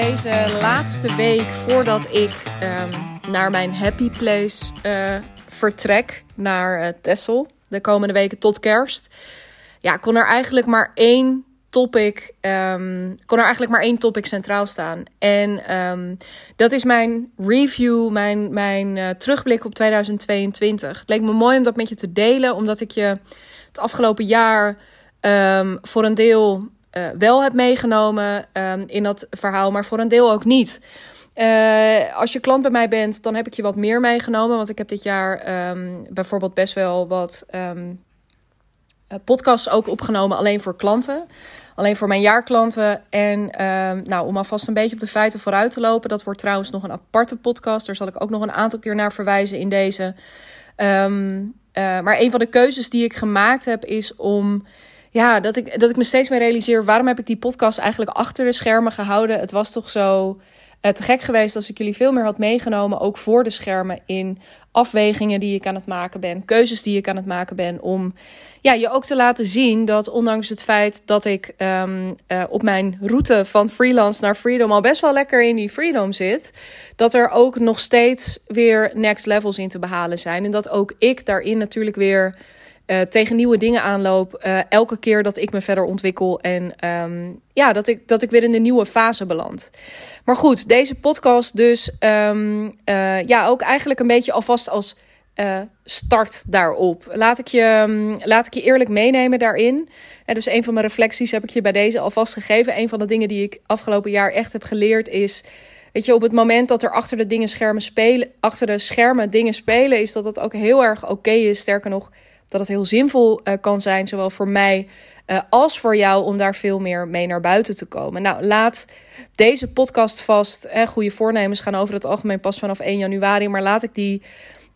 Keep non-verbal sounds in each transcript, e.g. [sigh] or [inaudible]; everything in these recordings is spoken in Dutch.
deze laatste week voordat ik ehm, naar mijn happy place uh, vertrek, naar uh, Texel, de komende weken tot kerst. Ja, kon er eigenlijk maar één topic, um, kon er eigenlijk maar één topic centraal staan. En um, dat is mijn review, mijn, mijn uh, terugblik op 2022. Het leek me mooi om dat met je te delen, omdat ik je het afgelopen jaar voor een deel uh, wel heb meegenomen um, in dat verhaal, maar voor een deel ook niet. Uh, als je klant bij mij bent, dan heb ik je wat meer meegenomen. Want ik heb dit jaar um, bijvoorbeeld best wel wat um, podcasts ook opgenomen, alleen voor klanten. Alleen voor mijn jaarklanten. En nou, om alvast een beetje op de feiten vooruit te lopen. Dat wordt trouwens nog een aparte podcast. Daar zal ik ook nog een aantal keer naar verwijzen in deze. Maar een van de keuzes die ik gemaakt heb is om ja, dat ik, dat ik me steeds meer realiseer, waarom heb ik die podcast eigenlijk achter de schermen gehouden? Het was toch zo uh, te gek geweest als ik jullie veel meer had meegenomen, ook voor de schermen, in afwegingen die ik aan het maken ben, keuzes die ik aan het maken ben, om ja, je ook te laten zien dat ondanks het feit dat ik um, uh, op mijn route van freelance naar freedom al best wel lekker in die freedom zit, dat er ook nog steeds weer next levels in te behalen zijn. En dat ook ik daarin natuurlijk weer uh, tegen nieuwe dingen aanloop. Uh, elke keer dat ik me verder ontwikkel. En um, ja, dat ik, dat ik weer in de nieuwe fase beland. Maar goed, deze podcast dus um, uh, ja, ook eigenlijk een beetje alvast als start daarop. Laat ik, je, um, laat ik je eerlijk meenemen daarin. En dus een van mijn reflecties heb ik je bij deze alvast gegeven. Een van de dingen die ik afgelopen jaar echt heb geleerd is... Weet je, op het moment dat er achter de dingen schermen spelen, achter de schermen dingen spelen, is dat dat ook heel erg oké is. Sterker nog, dat het heel zinvol uh, kan zijn, zowel voor mij uh, als voor jou, om daar veel meer mee naar buiten te komen. Nou, laat deze podcast vast. Eh, goede voornemens gaan over het algemeen pas vanaf 1 januari. Maar laat ik die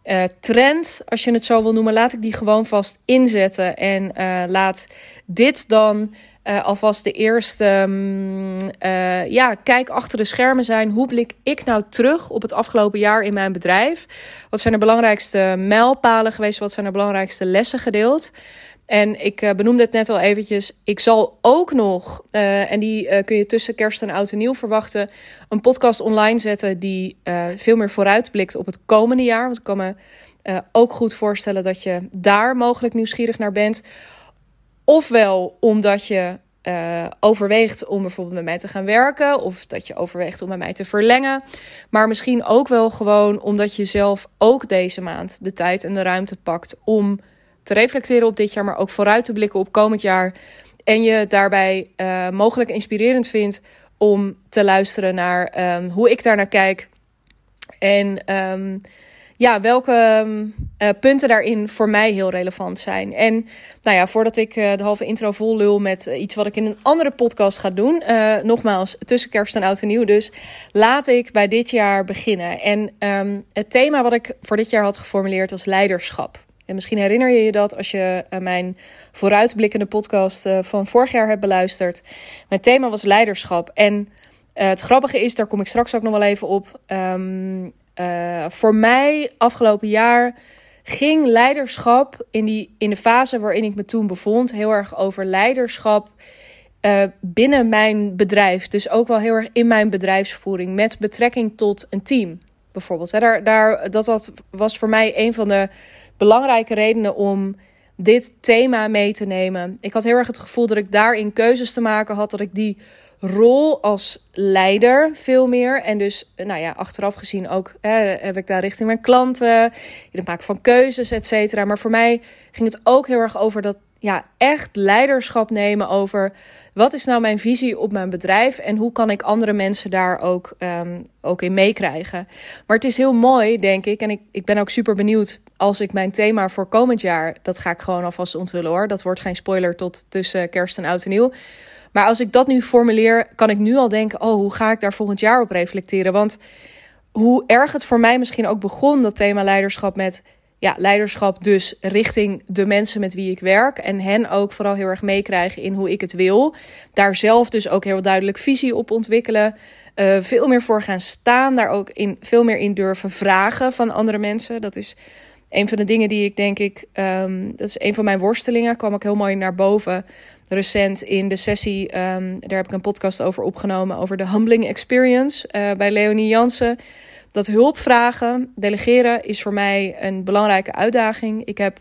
uh, trend, als je het zo wil noemen, laat ik die gewoon vast inzetten. En laat dit dan uh, alvast de eerste um, uh, ja, kijk achter de schermen zijn. Hoe blik ik nou terug op het afgelopen jaar in mijn bedrijf? Wat zijn de belangrijkste mijlpalen geweest? Wat zijn de belangrijkste lessen gedeeld? En ik uh, benoemde het net al eventjes. Ik zal ook nog, en die kun je tussen kerst en oud en nieuw verwachten, een podcast online zetten die veel meer vooruitblikt op het komende jaar. Want ik kan me ook goed voorstellen dat je daar mogelijk nieuwsgierig naar bent. Ofwel omdat je uh, overweegt om bijvoorbeeld met mij te gaan werken, of dat je overweegt om met mij te verlengen. Maar misschien ook wel gewoon omdat je zelf ook deze maand de tijd en de ruimte pakt om te reflecteren op dit jaar, maar ook vooruit te blikken op komend jaar. En je daarbij uh, mogelijk inspirerend vindt om te luisteren naar um, hoe ik daar naar kijk. En um, ja, welke uh, punten daarin voor mij heel relevant zijn. En nou ja, voordat ik uh, de halve intro vol lul met uh, iets wat ik in een andere podcast ga doen. nogmaals, tussen kerst en oud en nieuw. Dus laat ik bij dit jaar beginnen. En um, het thema wat ik voor dit jaar had geformuleerd was leiderschap. En misschien herinner je je dat als je mijn vooruitblikkende podcast van vorig jaar hebt beluisterd. Mijn thema was leiderschap. En het grappige is, daar kom ik straks ook nog wel even op. Um, uh, voor mij afgelopen jaar ging leiderschap in, die, in de fase waarin ik me toen bevond heel erg over leiderschap uh, binnen mijn bedrijf. Dus ook wel heel erg in mijn bedrijfsvoering met betrekking tot een team. Bijvoorbeeld. Daar, daar, dat, dat was voor mij een van de belangrijke redenen om dit thema mee te nemen. Ik had heel erg het gevoel dat ik daarin keuzes te maken had, dat ik die rol als leider veel meer. En dus, nou ja, achteraf gezien ook heb ik daar richting mijn klanten, in het maken van keuzes, et cetera. Maar voor mij ging het ook heel erg over dat, ja, echt leiderschap nemen over wat is nou mijn visie op mijn bedrijf en hoe kan ik andere mensen daar ook, um, ook in meekrijgen. Maar het is heel mooi, denk ik, en ik, ik ben ook super benieuwd als ik mijn thema voor komend jaar, dat ga ik gewoon alvast onthullen hoor. Dat wordt geen spoiler tot tussen kerst en oud en nieuw. Maar als ik dat nu formuleer, kan ik nu al denken: oh, hoe ga ik daar volgend jaar op reflecteren? Want hoe erg het voor mij misschien ook begon, dat thema leiderschap met ja, leiderschap dus richting de mensen met wie ik werk. En hen ook vooral heel erg meekrijgen in hoe ik het wil. Daar zelf dus ook heel duidelijk visie op ontwikkelen. Uh, veel meer voor gaan staan. Daar ook in, veel meer in durven vragen van andere mensen. Dat is een van de dingen die ik denk ik, ehm, dat is een van mijn worstelingen, kwam ook heel mooi naar boven recent in de sessie. Ehm, daar heb ik een podcast over opgenomen, over de humbling experience uh, bij Leonie Jansen. Dat hulp vragen, delegeren is voor mij een belangrijke uitdaging. Ik heb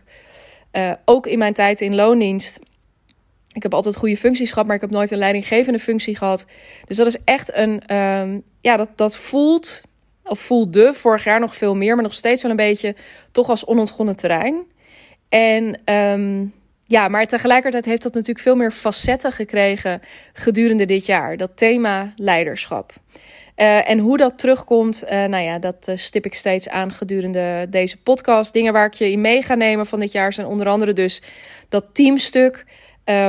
uh, ook in mijn tijd in loondienst ik heb altijd goede functies gehad, maar ik heb nooit een leidinggevende functie gehad. Dus dat is echt een, um, ja, dat, dat voelt, of voelde vorig jaar nog veel meer, maar nog steeds wel een beetje toch als onontgonnen terrein. En um, ja, maar tegelijkertijd heeft dat natuurlijk veel meer facetten gekregen gedurende dit jaar. Dat thema leiderschap. Uh, en hoe dat terugkomt, uh, nou ja, dat uh, stip ik steeds aan gedurende deze podcast. Dingen waar ik je in mee ga nemen van dit jaar zijn onder andere dus dat teamstuk.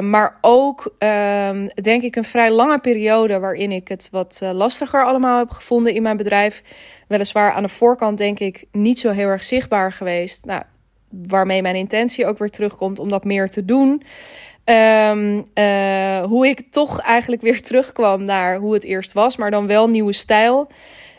Maar ook, uh, denk ik, een vrij lange periode waarin ik het wat lastiger allemaal heb gevonden in mijn bedrijf. Weliswaar aan de voorkant, denk ik, niet zo heel erg zichtbaar geweest. Nou, waarmee mijn intentie ook weer terugkomt om dat meer te doen. Um, hoe ik toch eigenlijk weer [laughs] terugkwam naar hoe het eerst was, maar dan wel nieuwe stijl.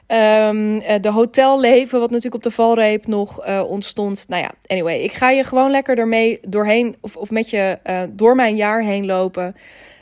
Um, de hotelleven, wat natuurlijk op de valreep nog uh, ontstond. Nou ja, anyway, ik ga je gewoon lekker ermee doorheen, of, of met je door mijn jaar heen lopen.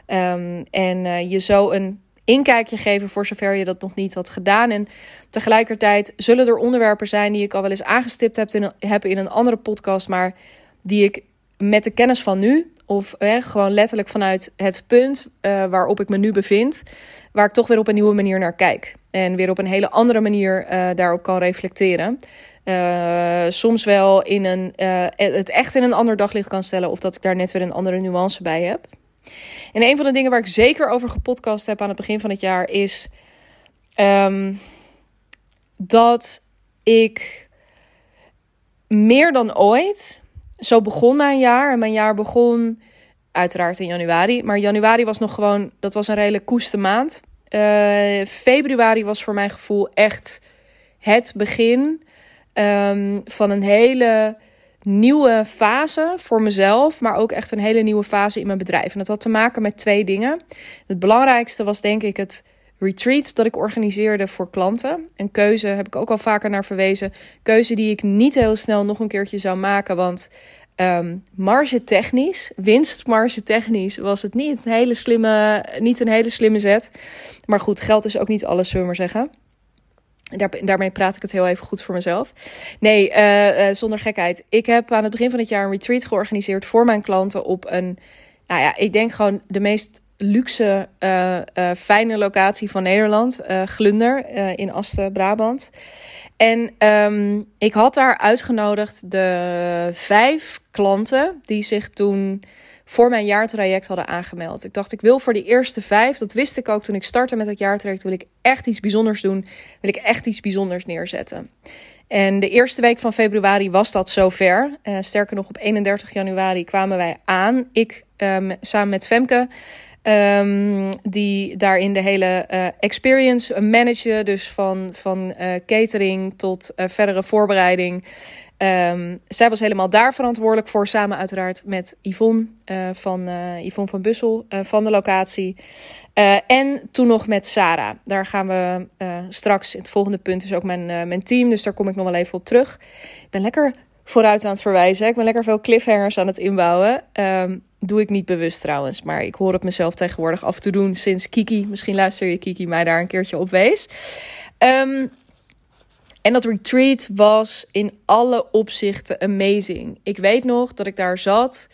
Um, en je zo een inkijkje geven voor zover je dat nog niet had gedaan. En tegelijkertijd zullen er onderwerpen zijn die ik al wel eens aangestipt heb in, heb in een andere podcast, maar die ik met de kennis van nu, of gewoon letterlijk vanuit het punt waarop ik me nu bevind, waar ik toch weer op een nieuwe manier naar kijk. En weer op een hele andere manier uh, daarop kan reflecteren. Uh, soms wel in een, het echt in een ander daglicht kan stellen. Of dat ik daar net weer een andere nuance bij heb. En een van de dingen waar ik zeker over gepodcast heb aan het begin van het jaar is um, dat ik meer dan ooit. Zo begon mijn jaar. En mijn jaar begon uiteraard in januari. Maar januari was nog gewoon. Dat was een redelijk koeste maand. Uh, februari was voor mijn gevoel echt het begin um, van een hele nieuwe fase voor mezelf, maar ook echt een hele nieuwe fase in mijn bedrijf. En dat had te maken met twee dingen. Het belangrijkste was denk ik het retreat dat ik organiseerde voor klanten. Een keuze heb ik ook al vaker naar verwezen. Keuze die ik niet heel snel nog een keertje zou maken, want Um, marge technisch, winstmarge technisch, was het niet een hele slimme, niet een hele slimme zet. Maar goed, geld is ook niet alles, zullen we maar zeggen. Daar, daarmee praat ik het heel even goed voor mezelf. Nee, uh, uh, zonder gekheid. Ik heb aan het begin van het jaar een retreat georganiseerd voor mijn klanten op een, nou ja, ik denk gewoon de meest luxe, uh, fijne locatie van Nederland, Glunder in Asten, Brabant. En um, ik had daar uitgenodigd de vijf klanten die zich toen voor mijn jaartraject hadden aangemeld. Ik dacht, ik wil voor de eerste vijf, dat wist ik ook toen ik startte met het jaartraject, wil ik echt iets bijzonders doen. Wil ik echt iets bijzonders neerzetten. En de eerste week van februari was dat zover. Uh, sterker nog, op 31 januari kwamen wij aan. Ik um, samen met Femke. Um, die daarin de hele uh, experience managede. Dus van, van uh, catering tot verdere voorbereiding. Um, zij was helemaal daar verantwoordelijk voor. Samen uiteraard met Yvonne, van, Yvonne van Bussel van de locatie. en toen nog met Sarah. Daar gaan we straks. Het volgende punt is ook mijn, mijn team. Dus daar kom ik nog wel even op terug. Ik ben lekker vooruit aan het verwijzen. Ik ben lekker veel cliffhangers aan het inbouwen. Um, Doe ik niet bewust trouwens, maar ik hoor het mezelf tegenwoordig af te doen sinds Kiki. Misschien luister je Kiki mij daar een keertje op wees. Um, en dat retreat was in alle opzichten amazing. Ik weet nog dat ik daar zat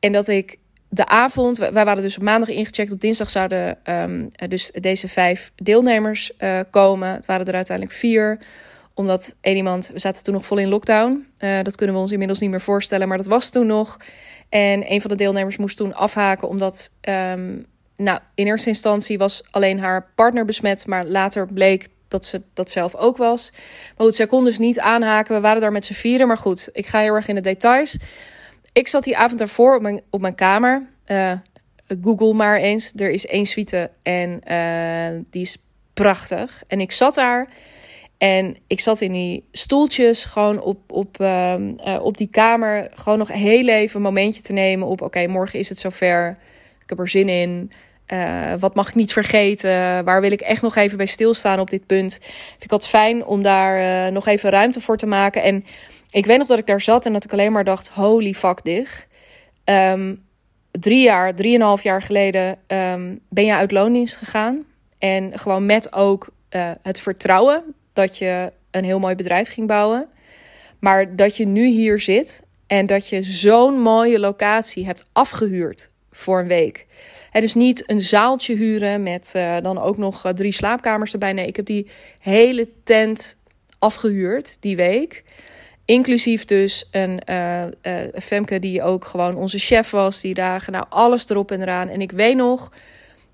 en dat ik de avond, wij waren dus op maandag ingecheckt, op dinsdag zouden um, dus deze vijf deelnemers uh, komen. Het waren er uiteindelijk vier omdat één iemand, we zaten toen nog vol in lockdown. Uh, dat kunnen we ons inmiddels niet meer voorstellen, maar dat was toen nog. En een van de deelnemers moest toen afhaken, omdat, um, nou, in eerste instantie was alleen haar partner besmet, maar later bleek dat ze dat zelf ook was. Maar goed, zij kon dus niet aanhaken. We waren daar met z'n vieren, maar goed, ik ga heel erg in de details. Ik zat die avond daarvoor op mijn, op mijn kamer. Uh, Google maar eens. Er is één suite en uh, die is prachtig. En ik zat daar en ik zat in die stoeltjes, gewoon op, op, uh, uh, op die kamer, gewoon nog heel even een momentje te nemen op: oké, morgen is het zover. Ik heb er zin in. Uh, wat mag ik niet vergeten? Waar wil ik echt nog even bij stilstaan op dit punt? Vind ik wat fijn om daar nog even ruimte voor te maken. En ik weet nog dat ik daar zat en dat ik alleen maar dacht: holy fuck, dig. Ehm, drie jaar, drieënhalf jaar geleden ehm, ben je uit loondienst gegaan. En gewoon met ook uh, het vertrouwen dat je een heel mooi bedrijf ging bouwen. Maar dat je nu hier zit en dat je zo'n mooie locatie hebt afgehuurd voor een week. Het is niet een zaaltje huren met uh, dan ook nog uh, drie slaapkamers erbij. Nee, ik heb die hele tent afgehuurd die week. Inclusief dus een uh, Femke die ook gewoon onze chef was die dagen. Nou, alles erop en eraan. En ik weet nog,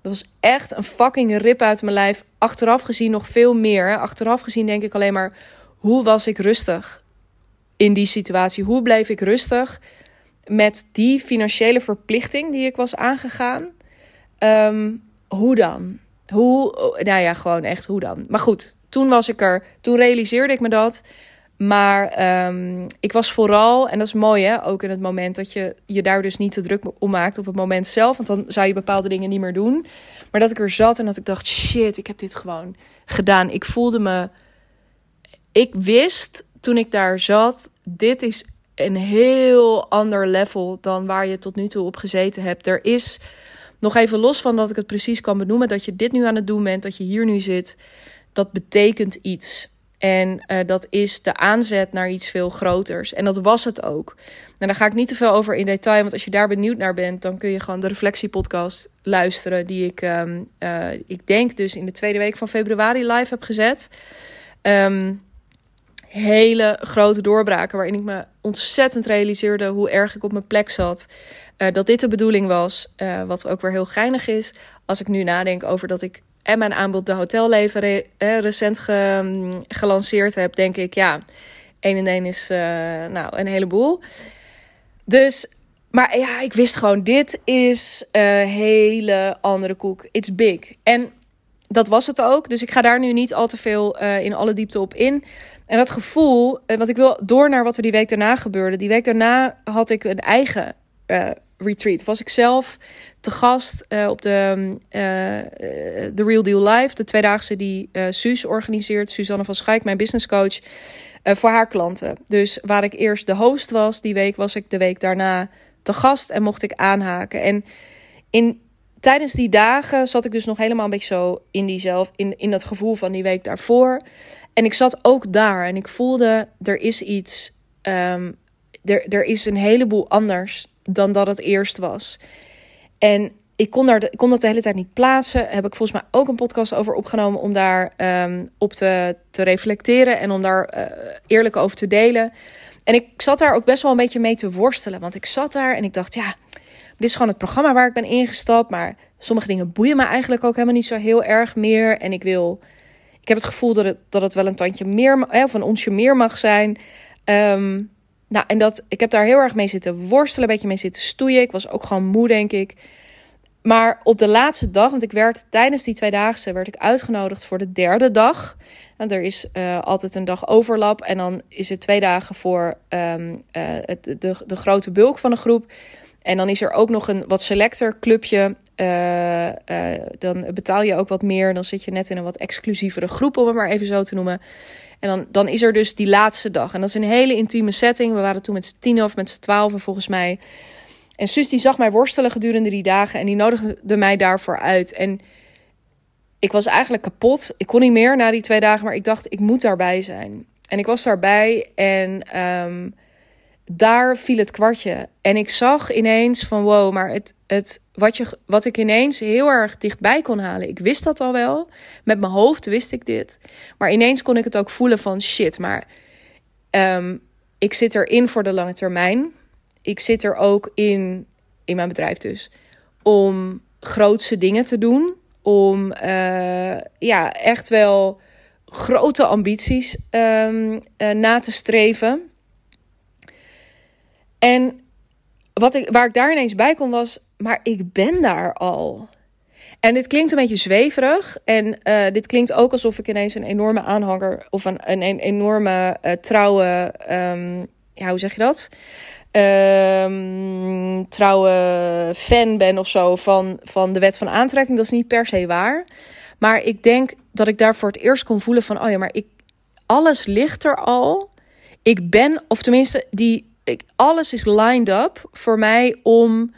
dat was echt een fucking rip uit mijn lijf. Achteraf gezien nog veel meer. Achteraf gezien denk ik alleen maar, hoe was ik rustig in die situatie? Hoe bleef ik rustig met die financiële verplichting die ik was aangegaan? Um, hoe dan? Hoe, nou ja, gewoon echt hoe dan? Maar goed, toen was ik er, toen realiseerde ik me dat. Maar um, ik was vooral, en dat is mooi hè, ook in het moment dat je je daar dus niet te druk om maakt op het moment zelf. Want dan zou je bepaalde dingen niet meer doen. Maar dat ik er zat en dat ik dacht, shit, ik heb dit gewoon gedaan. Ik voelde me, ik wist toen ik daar zat, dit is een heel ander level dan waar je tot nu toe op gezeten hebt. Er is, nog even los van dat ik het precies kan benoemen, dat je dit nu aan het doen bent, dat je hier nu zit, dat betekent iets. En uh, dat is de aanzet naar iets veel groters. En dat was het ook. En daar ga ik niet te veel over in detail. Want als je daar benieuwd naar bent, dan kun je gewoon de reflectiepodcast luisteren. Die ik, um, uh, ik denk dus in de tweede week van februari live heb gezet. Um, hele grote doorbraken. Waarin ik me ontzettend realiseerde hoe erg ik op mijn plek zat. Uh, dat dit de bedoeling was. Uh, wat ook weer heel geinig is. Als ik nu nadenk over dat ik en mijn aanbod de hotelleven eh, recent mm, gelanceerd heb, denk ik, ja, 1 en 1 is uh, nou een heleboel. Dus, maar ja, ik wist gewoon, dit is een hele andere koek. It's big. En dat was het ook. Dus ik ga daar nu niet al te veel in alle diepte op in. En dat gevoel, uh, wat ik wil door naar wat er die week daarna gebeurde. Die week daarna had ik een eigen uh, retreat. Was ik zelf te gast uh, op de uh, The Real Deal Live, de tweedaagse die Suus organiseert. Suzanne van Schaik, mijn businesscoach, voor haar klanten. Dus waar ik eerst de host was, die week was ik de week daarna te gast en mocht ik aanhaken. En in, tijdens die dagen zat ik dus nog helemaal een beetje zo in diezelf, in, in dat gevoel van die week daarvoor. En ik zat ook daar en ik voelde, er is iets, um, er, er is een heleboel anders dan dat het eerst was. En ik kon, daar, ik kon dat de hele tijd niet plaatsen. Heb ik volgens mij ook een podcast over opgenomen om daar um, op te, te reflecteren en om daar uh, eerlijk over te delen. En ik zat daar ook best wel een beetje mee te worstelen. Want ik zat daar en ik dacht, ja, dit is gewoon het programma waar ik ben ingestapt. Maar sommige dingen boeien me eigenlijk ook helemaal niet zo heel erg meer. En ik wil, ik heb het gevoel dat het, dat het wel een tandje meer, of een onsje meer mag zijn. Um, nou, en dat, ik heb daar heel erg mee zitten worstelen, een beetje mee zitten stoeien. Ik was ook gewoon moe, denk ik. Maar op de laatste dag, want ik werd tijdens die tweedaagse werd ik uitgenodigd voor de derde dag. En er is uh, altijd een dag overlap. En dan is het twee dagen voor um, uh, het, de, de grote bulk van de groep. En dan is er ook nog een wat selecter clubje. Uh, dan betaal je ook wat meer. Dan zit je net in een wat exclusievere groep, om het maar even zo te noemen. En dan, dan is er dus die laatste dag. En dat is een hele intieme setting. We waren toen met z'n tien of met z'n twaalf volgens mij. En zus die zag mij worstelen gedurende die dagen. En die nodigde mij daarvoor uit. En ik was eigenlijk kapot. Ik kon niet meer na die twee dagen. Maar ik dacht, ik moet daarbij zijn. En ik was daarbij. En um, daar viel het kwartje. En ik zag ineens van wow, maar het, het, wat, je, wat ik ineens heel erg dichtbij kon halen. Ik wist dat al wel. Met mijn hoofd wist ik dit. Maar ineens kon ik het ook voelen van shit, maar um, ik zit erin voor de lange termijn. Ik zit er ook in, in mijn bedrijf dus, om grootse dingen te doen. Om uh, ja, echt wel grote ambities um, uh, na te streven. En wat ik, waar ik daar ineens bij kon was, maar ik ben daar al. En dit klinkt een beetje zweverig. En uh, dit klinkt ook alsof ik ineens een enorme aanhanger of een, een, enorme uh, trouwe, um, ja, hoe zeg je dat? Um, trouwe fan ben of zo van, van de wet van aantrekking. Dat is niet per se waar. Maar ik denk dat ik daar voor het eerst kon voelen van, oh ja, maar ik, alles ligt er al ik ben, of tenminste, die, ik, alles is lined up voor mij om,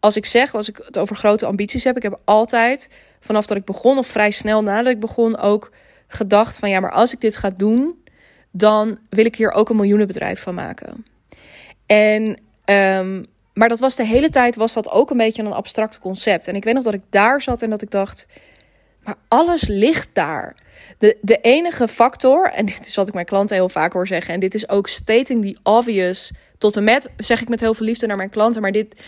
als ik zeg, als ik het over grote ambities heb, ik heb altijd vanaf dat ik begon, of vrij snel nadat ik begon, ook gedacht van ja, maar als ik dit ga doen, dan wil ik hier ook een miljoenenbedrijf van maken. En, um, maar dat was de hele tijd was dat ook een beetje een abstract concept. En ik weet nog dat ik daar zat en dat ik dacht, maar alles ligt daar. De, de enige factor, en dit is wat ik mijn klanten heel vaak hoor zeggen, en dit is ook stating the obvious tot en met, zeg ik met heel veel liefde naar mijn klanten, maar dit,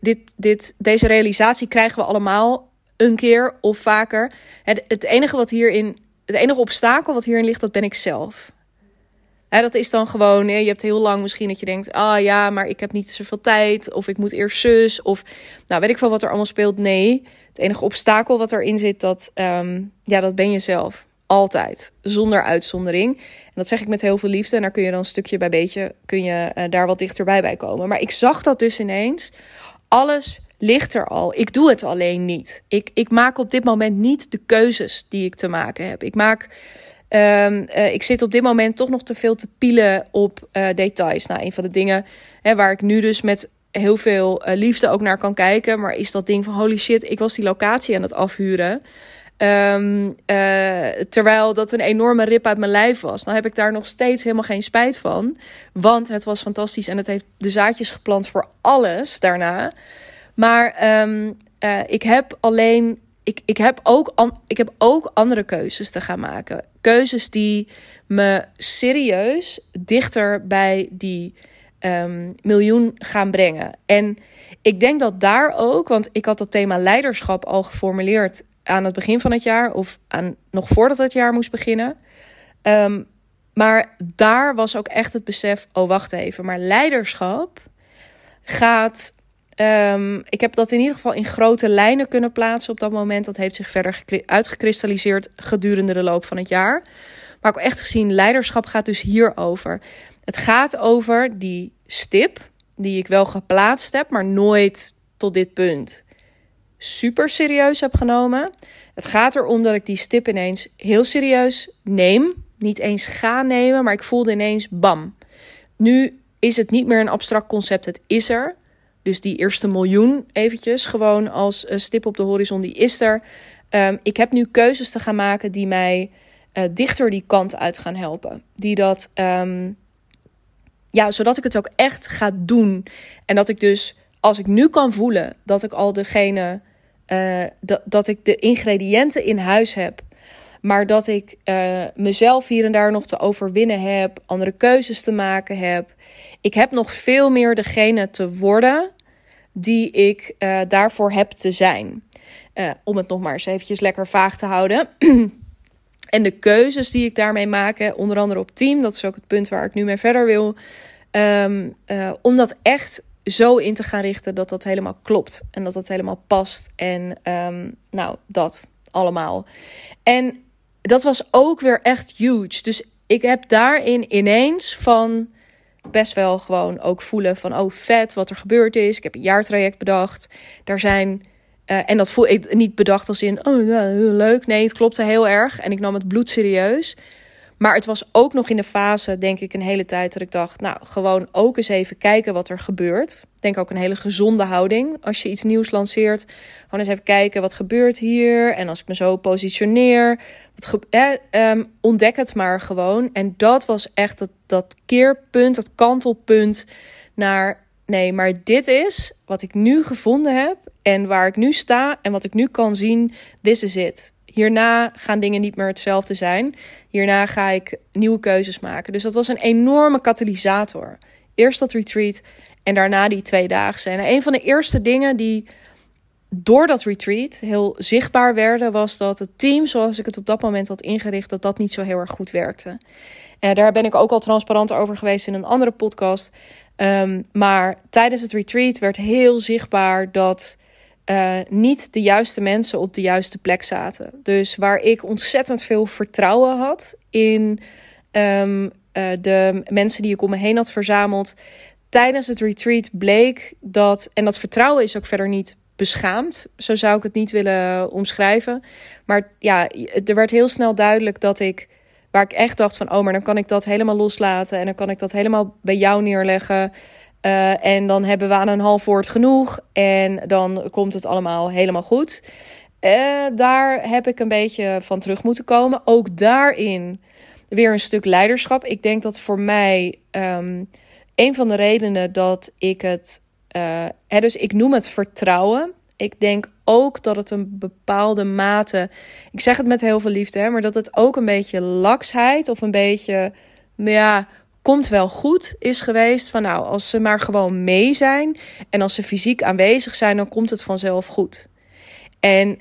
dit, dit, deze realisatie krijgen we allemaal een keer of vaker. Het, het enige wat hierin, het enige obstakel wat hierin ligt, dat ben ik zelf. Hè, dat is dan gewoon, je hebt heel lang misschien dat je denkt, ah ja, maar ik heb niet zoveel tijd, of ik moet eerst zus, of nou weet ik veel wat er allemaal speelt. Nee, het enige obstakel wat erin zit, dat, um, ja, dat ben je zelf. Altijd, zonder uitzondering. En dat zeg ik met heel veel liefde. En daar kun je dan stukje bij beetje, kun je uh, daar wat dichterbij bij komen. Maar ik zag dat dus ineens. Alles ligt er al. Ik doe het alleen niet. Ik, ik maak op dit moment niet de keuzes die ik te maken heb. Ik maak. Um, uh, ik zit op dit moment toch nog te veel te pielen op uh, details. Nou, een van de dingen hè, waar ik nu dus met heel veel liefde ook naar kan kijken. Maar is dat ding van holy shit, ik was die locatie aan het afhuren. Um, uh, terwijl dat een enorme rip uit mijn lijf was. Nou heb ik daar nog steeds helemaal geen spijt van. Want het was fantastisch en het heeft de zaadjes geplant voor alles daarna. Maar um, uh, ik heb alleen. Ik, ik, heb ook ik heb ook andere keuzes te gaan maken. Keuzes die me serieus dichter bij die um, miljoen gaan brengen. En ik denk dat daar ook, want ik had dat thema leiderschap al geformuleerd aan het begin van het jaar of aan, nog voordat het jaar moest beginnen. Um, maar daar was ook echt het besef: oh, wacht even. Maar leiderschap gaat. Um, ik heb dat in ieder geval in grote lijnen kunnen plaatsen op dat moment. Dat heeft zich verder uitgekristalliseerd gedurende de loop van het jaar. Maar ook echt gezien, leiderschap gaat dus hierover. Het gaat over die stip die ik wel geplaatst heb, maar nooit tot dit punt super serieus heb genomen. Het gaat erom dat ik die stip ineens heel serieus neem. Niet eens ga nemen, maar ik voelde ineens bam. Nu is het niet meer een abstract concept, het is er. Dus die eerste miljoen eventjes, gewoon als stip op de horizon, die is er. Um, ik heb nu keuzes te gaan maken die mij uh, dichter die kant uit gaan helpen. Die dat, um, ja, zodat ik het ook echt ga doen. En dat ik dus, als ik nu kan voelen dat ik al degene uh, dat, dat ik de ingrediënten in huis heb. Maar dat ik uh, mezelf hier en daar nog te overwinnen heb. Andere keuzes te maken heb. Ik heb nog veel meer degene te worden die ik uh, daarvoor heb te zijn. om het nog maar eens eventjes lekker vaag te houden. [clears throat] en de keuzes die ik daarmee maak, onder andere op team. Dat is ook het punt waar ik nu mee verder wil. Um, om dat echt zo in te gaan richten dat dat helemaal klopt en dat dat helemaal past. En um, nou, dat allemaal. En dat was ook weer echt huge. Dus ik heb daarin ineens van best wel gewoon ook voelen van oh vet wat er gebeurd is. Ik heb een jaartraject bedacht. Daar zijn uh, en dat voel ik niet bedacht als in oh leuk. Nee, het klopte heel erg en ik nam het bloed serieus. Maar het was ook nog in de fase, denk ik, een hele tijd dat ik dacht, nou, gewoon ook eens even kijken wat er gebeurt. Ik denk ook een hele gezonde houding. Als je iets nieuws lanceert, gewoon eens even kijken wat gebeurt hier. En als ik me zo positioneer, wat eh, ontdek het maar gewoon. En dat was echt dat, dat keerpunt, dat kantelpunt naar, nee, maar dit is wat ik nu gevonden heb en waar ik nu sta en wat ik nu kan zien. This is it. Hierna gaan dingen niet meer hetzelfde zijn. Hierna ga ik nieuwe keuzes maken. Dus dat was een enorme katalysator. Eerst dat retreat en daarna die twee dagen. En een van de eerste dingen die door dat retreat heel zichtbaar werden, was dat het team, zoals ik het op dat moment had ingericht, dat dat niet zo heel erg goed werkte. En daar ben ik ook al transparant over geweest in een andere podcast. Um, maar tijdens het retreat werd heel zichtbaar dat uh, niet de juiste mensen op de juiste plek zaten. Dus waar ik ontzettend veel vertrouwen had in um, uh, de mensen die ik om me heen had verzameld. Tijdens het retreat bleek dat, en dat vertrouwen is ook verder niet beschaamd, zo zou ik het niet willen omschrijven. Maar ja, er werd heel snel duidelijk dat ik Waar ik echt dacht van, oh, maar dan kan ik dat helemaal loslaten. En dan kan ik dat helemaal bij jou neerleggen. Uh, en dan hebben we aan een half woord genoeg. En dan komt het allemaal helemaal goed. Uh, daar heb ik een beetje van terug moeten komen. Ook daarin weer een stuk leiderschap. Ik denk dat voor mij um, een van de redenen dat ik het. Uh, hè, dus ik noem het vertrouwen. Ik denk ook dat het een bepaalde mate. Ik zeg het met heel veel liefde, hè, maar dat het ook een beetje laksheid of een beetje. Ja, komt wel goed is geweest. Van nou, als ze maar gewoon mee zijn en als ze fysiek aanwezig zijn, dan komt het vanzelf goed. En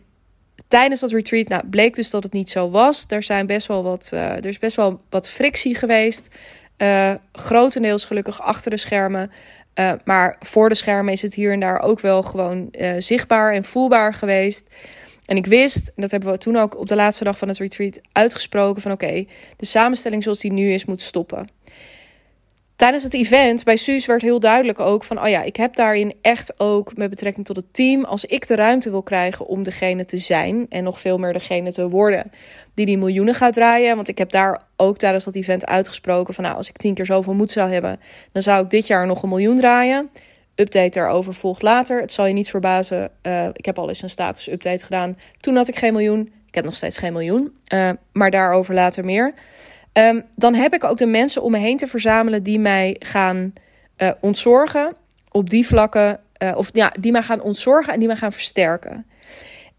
tijdens dat retreat nou, bleek dus dat het niet zo was. Er, zijn best wel wat, uh, er is best wel wat frictie geweest. Uh, grotendeels gelukkig achter de schermen. Uh, maar voor de schermen is het hier en daar ook wel gewoon zichtbaar en voelbaar geweest. En ik wist, en dat hebben we toen ook op de laatste dag van het retreat uitgesproken: van oké, de samenstelling zoals die nu is, moet stoppen tijdens het event bij Suus werd heel duidelijk ook van, oh ja, ik heb daarin echt ook met betrekking tot het team, als ik de ruimte wil krijgen om degene te zijn en nog veel meer degene te worden die die miljoenen gaat draaien, want ik heb daar ook tijdens dat event uitgesproken van, nou, als ik tien keer zoveel moed zou hebben, dan zou ik dit jaar nog een miljoen draaien. Update daarover volgt later. Het zal je niet verbazen. Uh, ik heb al eens een status update gedaan. Toen had ik geen miljoen. Ik heb nog steeds geen miljoen. Uh, maar daarover later meer. Um, dan heb ik ook de mensen om me heen te verzamelen die mij gaan uh, ontzorgen op die vlakken. Of ja, die mij gaan ontzorgen en die mij gaan versterken.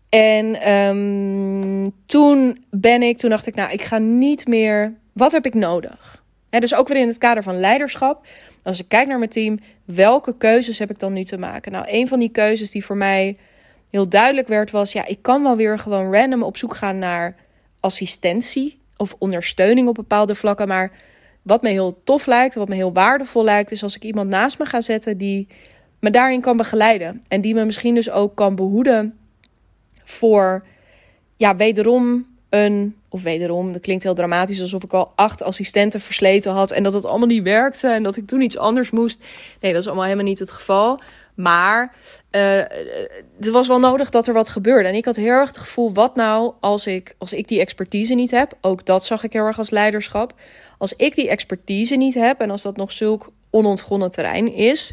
En um, toen ben ik, toen dacht ik, nou, ik ga niet meer. Wat heb ik nodig? En dus ook weer in het kader van leiderschap. Als ik kijk naar mijn team, welke keuzes heb ik dan nu te maken? Nou, een van die keuzes die voor mij heel duidelijk werd, was: ja, ik kan wel weer gewoon random op zoek gaan naar assistentie of ondersteuning op bepaalde vlakken. Maar wat me heel tof lijkt, wat me heel waardevol lijkt, is als ik iemand naast me ga zetten die me daarin kan begeleiden. En die me misschien dus ook kan behoeden voor, ja, wederom een, of wederom, dat klinkt heel dramatisch, alsof ik al acht assistenten versleten had en dat het allemaal niet werkte en dat ik toen iets anders moest. Nee, dat is allemaal helemaal niet het geval. Maar uh, het was wel nodig dat er wat gebeurde. En ik had heel erg het gevoel, wat nou als ik, als ik die expertise niet heb? Ook dat zag ik heel erg als leiderschap. Als ik die expertise niet heb en als dat nog zulk onontgonnen terrein is,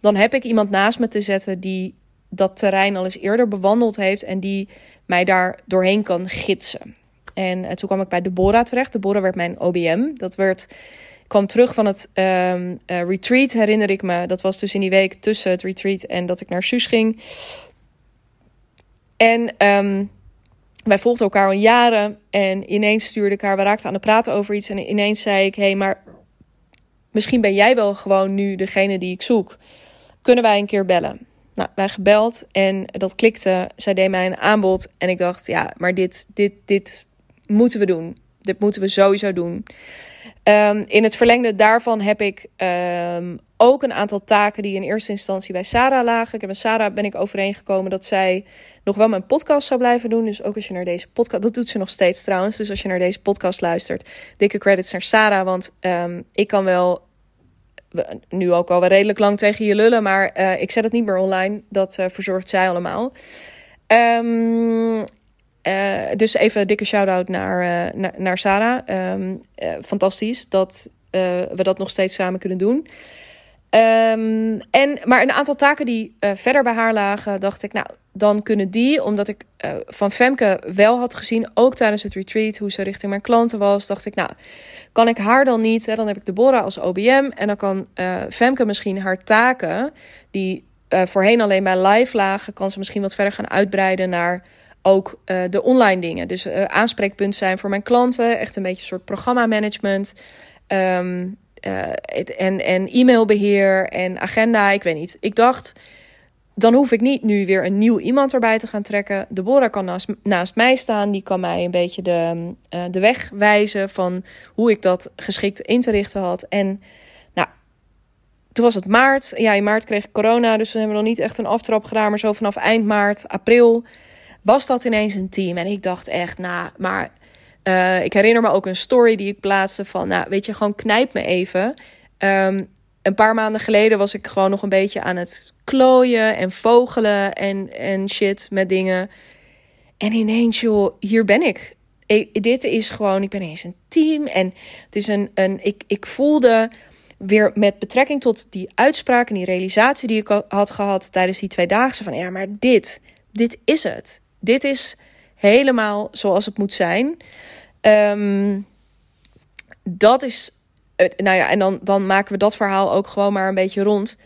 dan heb ik iemand naast me te zetten die dat terrein al eens eerder bewandeld heeft en die mij daar doorheen kan gidsen. En, en toen kwam ik bij Deborah terecht. Deborah werd mijn OBM. Dat werd kwam terug van het um, uh, retreat, herinner ik me. Dat was dus in die week tussen het retreat en dat ik naar Suus ging. En um, wij volgden elkaar al jaren. En ineens stuurde ik haar, we raakten aan het praten over iets. En ineens zei ik, hé, hey, maar misschien ben jij wel gewoon nu degene die ik zoek. Kunnen wij een keer bellen? Nou, wij gebeld en dat klikte. Zij deed mij een aanbod en ik dacht, ja, maar dit, dit, dit moeten we doen. Dit moeten we sowieso doen. Um, in het verlengde daarvan heb ik um, ook een aantal taken die in eerste instantie bij Sarah lagen. Ik heb met Sarah ben ik overeengekomen dat zij nog wel mijn podcast zou blijven doen. Dus ook als je naar deze podcast, dat doet ze nog steeds trouwens. Dus als je naar deze podcast luistert, dikke credits naar Sarah, want um, ik kan wel nu ook al wel redelijk lang tegen je lullen, maar uh, ik zet het niet meer online. Dat uh, verzorgt zij allemaal. Um, uh, dus even een dikke shout-out naar, naar, naar Sarah. Uh, fantastisch dat we dat nog steeds samen kunnen doen. Um, en, maar een aantal taken die verder bij haar lagen, dacht ik, nou, dan kunnen die, omdat ik van Femke wel had gezien, ook tijdens het retreat, hoe ze richting mijn klanten was, dacht ik, nou, kan ik haar dan niet? Hè? Dan heb ik Deborah als OBM en dan kan Femke misschien haar taken, die voorheen alleen bij live lagen, kan ze misschien wat verder gaan uitbreiden naar ook de online dingen. Dus aanspreekpunt zijn voor mijn klanten. Echt een beetje een soort programma-management. Uh, en, en e-mailbeheer en agenda. Ik weet niet. Ik dacht, dan hoef ik niet nu weer een nieuw iemand erbij te gaan trekken. Deborah kan naast, mij staan. Die kan mij een beetje de, de weg wijzen van hoe ik dat geschikt in te richten had. En nou, toen was het maart. Ja, in maart kreeg ik corona. Dus we hebben nog niet echt een aftrap gedaan. Maar zo vanaf eind maart, april was dat ineens een team. En ik dacht echt, nou, maar uh, ik herinner me ook een story die ik plaatste van, nou, weet je, gewoon knijp me even. Um, een paar maanden geleden was ik gewoon nog een beetje aan het klooien en vogelen en, en shit met dingen. En ineens, joh, hier ben ik. dit is gewoon, ik ben eens een team. En het is een, een ik, ik voelde weer met betrekking tot die uitspraak en die realisatie die ik had gehad tijdens die twee dagen. Van ja, maar dit, dit is het. Dit is helemaal zoals het moet zijn. Ehm, dat is, nou ja, en dan, dan maken we dat verhaal ook gewoon maar een beetje rond.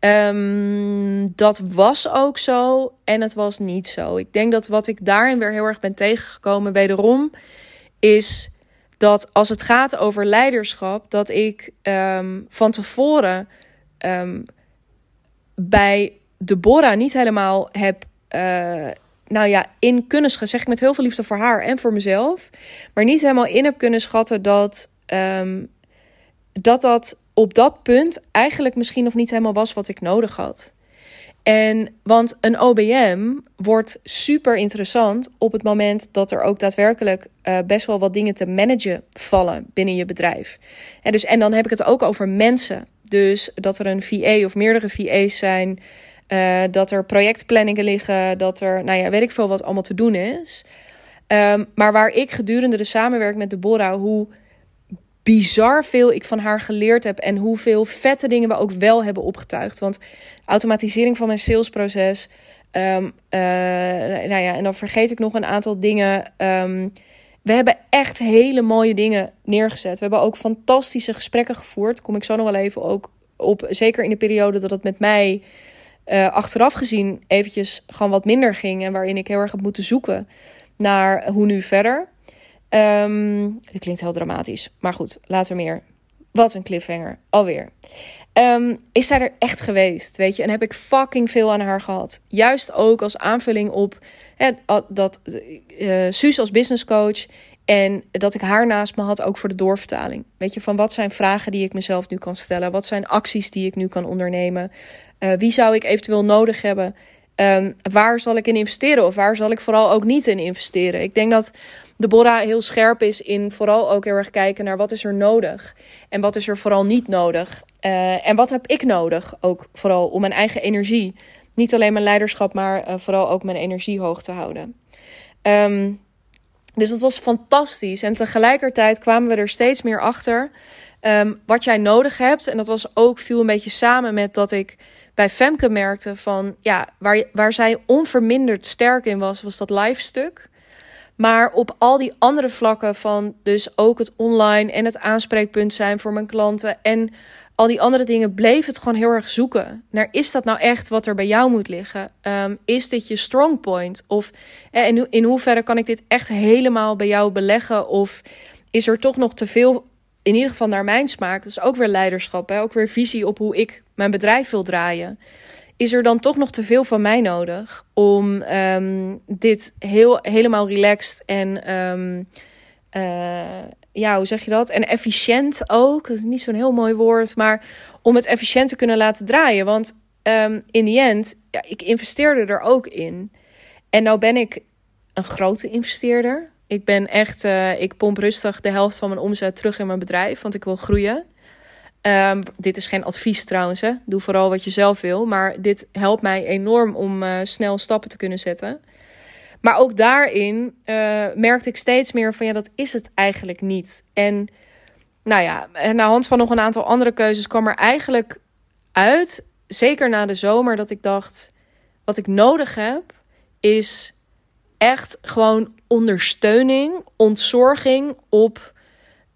Um, dat was ook zo en het was niet zo. Ik denk dat wat ik daarin weer heel erg ben tegengekomen, wederom, is dat als het gaat over leiderschap, dat ik um, van tevoren um, bij Deborah niet helemaal heb. Uh, nou ja, in kunnen schatten, zeg ik met heel veel liefde voor haar en voor mezelf, maar niet helemaal in heb kunnen schatten dat dat dat op dat punt eigenlijk misschien nog niet helemaal was wat ik nodig had. En want een OBM wordt super interessant op het moment dat er ook daadwerkelijk uh, best wel wat dingen te managen vallen binnen je bedrijf. En, dus, en dan heb ik het ook over mensen. Dus dat er een VA of meerdere VA's zijn, uh, dat er projectplanningen liggen, dat er, nou ja, weet ik veel wat allemaal te doen is. Um, maar waar ik gedurende de samenwerking met Deborah, hoe bizar veel ik van haar geleerd heb en hoeveel vette dingen we ook wel hebben opgetuigd. Want automatisering van mijn salesproces. Um, nou ja, en dan vergeet ik nog een aantal dingen. Um, we hebben echt hele mooie dingen neergezet. We hebben ook fantastische gesprekken gevoerd. Kom ik zo nog wel even ook op. Zeker in de periode dat het met mij uh, achteraf gezien eventjes gewoon wat minder ging. En waarin ik heel erg heb moeten zoeken naar hoe nu verder. Um, dat klinkt heel dramatisch. Maar goed, later meer. Wat een cliffhanger. Alweer. Um, is zij er echt geweest, weet je? En heb ik fucking veel aan haar gehad. Juist ook als aanvulling op hè, dat uh, Suus als business coach. En dat ik haar naast me had ook voor de doorvertaling. Weet je, van wat zijn vragen die ik mezelf nu kan stellen? Wat zijn acties die ik nu kan ondernemen? Uh, wie zou ik eventueel nodig hebben? Um, waar zal ik in investeren? Of waar zal ik vooral ook niet in investeren? Ik denk dat Deborah heel scherp is in vooral ook heel erg kijken naar wat is er nodig. En wat is er vooral niet nodig. Uh, en wat heb ik nodig ook vooral om mijn eigen energie. Niet alleen mijn leiderschap, maar uh, vooral ook mijn energie hoog te houden. Um, dus dat was fantastisch. En tegelijkertijd kwamen we er steeds meer achter um, wat jij nodig hebt. En dat was ook viel een beetje samen met dat ik bij Femke merkte van ja, waar, waar zij onverminderd sterk in was, was dat live stuk. Maar op al die andere vlakken van dus ook het online en het aanspreekpunt zijn voor mijn klanten en al die andere dingen bleef het gewoon heel erg zoeken naar is dat nou echt wat er bij jou moet liggen? Um, is dit je strong point? Of eh, in, in hoeverre kan ik dit echt helemaal bij jou beleggen? Of is er toch nog te veel, in ieder geval naar mijn smaak, dus ook weer leiderschap, hè? ook weer visie op hoe ik mijn bedrijf wil draaien is er dan toch nog te veel van mij nodig om um, dit heel, helemaal relaxed en um, uh, ja, hoe zeg je dat? En efficiënt ook. Is niet zo'n heel mooi woord, maar om het efficiënt te kunnen laten draaien. Want um, in die end, ja, ik investeerde er ook in. En nou ben ik een grote investeerder. Ik ben echt, uh, ik pomp rustig de helft van mijn omzet terug in mijn bedrijf, want ik wil groeien. Um, dit is geen advies trouwens, hè. doe vooral wat je zelf wil. Maar dit helpt mij enorm om uh, snel stappen te kunnen zetten. Maar ook daarin uh, merkte ik steeds meer van ja, dat is het eigenlijk niet. En nou ja, aan de hand van nog een aantal andere keuzes kwam er eigenlijk uit, zeker na de zomer, dat ik dacht: wat ik nodig heb is echt gewoon ondersteuning, ontzorging op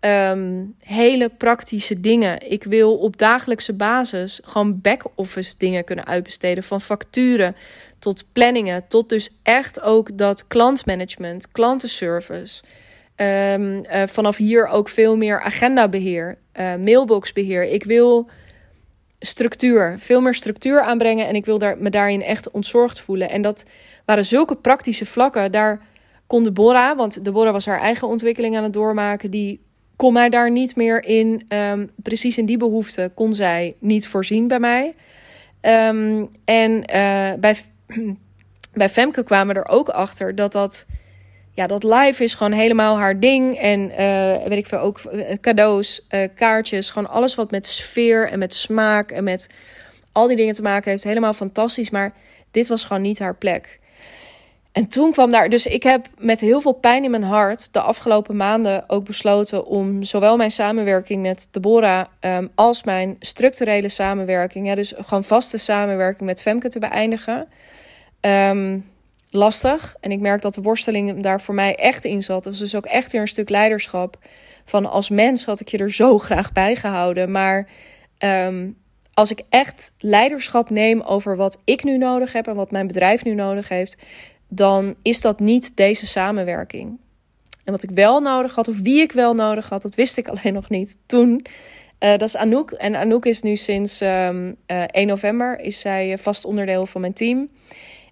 um, hele praktische dingen. Ik wil op dagelijkse basis gewoon back-office dingen kunnen uitbesteden. Van facturen tot planningen, tot dus echt ook dat klantmanagement, klantenservice. Um, uh, vanaf hier ook veel meer agendabeheer, uh, mailboxbeheer. Ik wil structuur, veel meer structuur aanbrengen en ik wil daar, me daarin echt ontzorgd voelen. En dat waren zulke praktische vlakken. Daar kon Deborah, want Deborah was haar eigen ontwikkeling aan het doormaken, die kon mij daar niet meer in, um, precies in die behoefte, kon zij niet voorzien bij mij. Um, en uh, bij, [clears throat] bij Femke kwamen er ook achter dat dat, ja, dat live is gewoon helemaal haar ding. En uh, weet ik veel, ook eh, cadeaus, uh, kaartjes, gewoon alles wat met sfeer en met smaak en met al die dingen te maken heeft, helemaal fantastisch. Maar dit was gewoon niet haar plek. En toen kwam daar, dus ik heb met heel veel pijn in mijn hart de afgelopen maanden ook besloten om zowel mijn samenwerking met Deborah um, als mijn structurele samenwerking, ja, dus gewoon vaste samenwerking met Femke te beëindigen. Um, lastig. En ik merk dat de worsteling daar voor mij echt in zat. Dus, dus ook echt weer een stuk leiderschap. Van als mens had ik je er zo [laughs] graag bij gehouden. Maar um, als ik echt leiderschap neem over wat ik nu nodig heb en wat mijn bedrijf nu nodig heeft, dan is dat niet deze samenwerking. En wat ik wel nodig had, of wie ik wel nodig had, dat wist ik [laughs] alleen nog niet toen. Uh, dat is Anouk. En Anouk is nu sinds um, uh, 1 november is zij vast onderdeel van mijn team.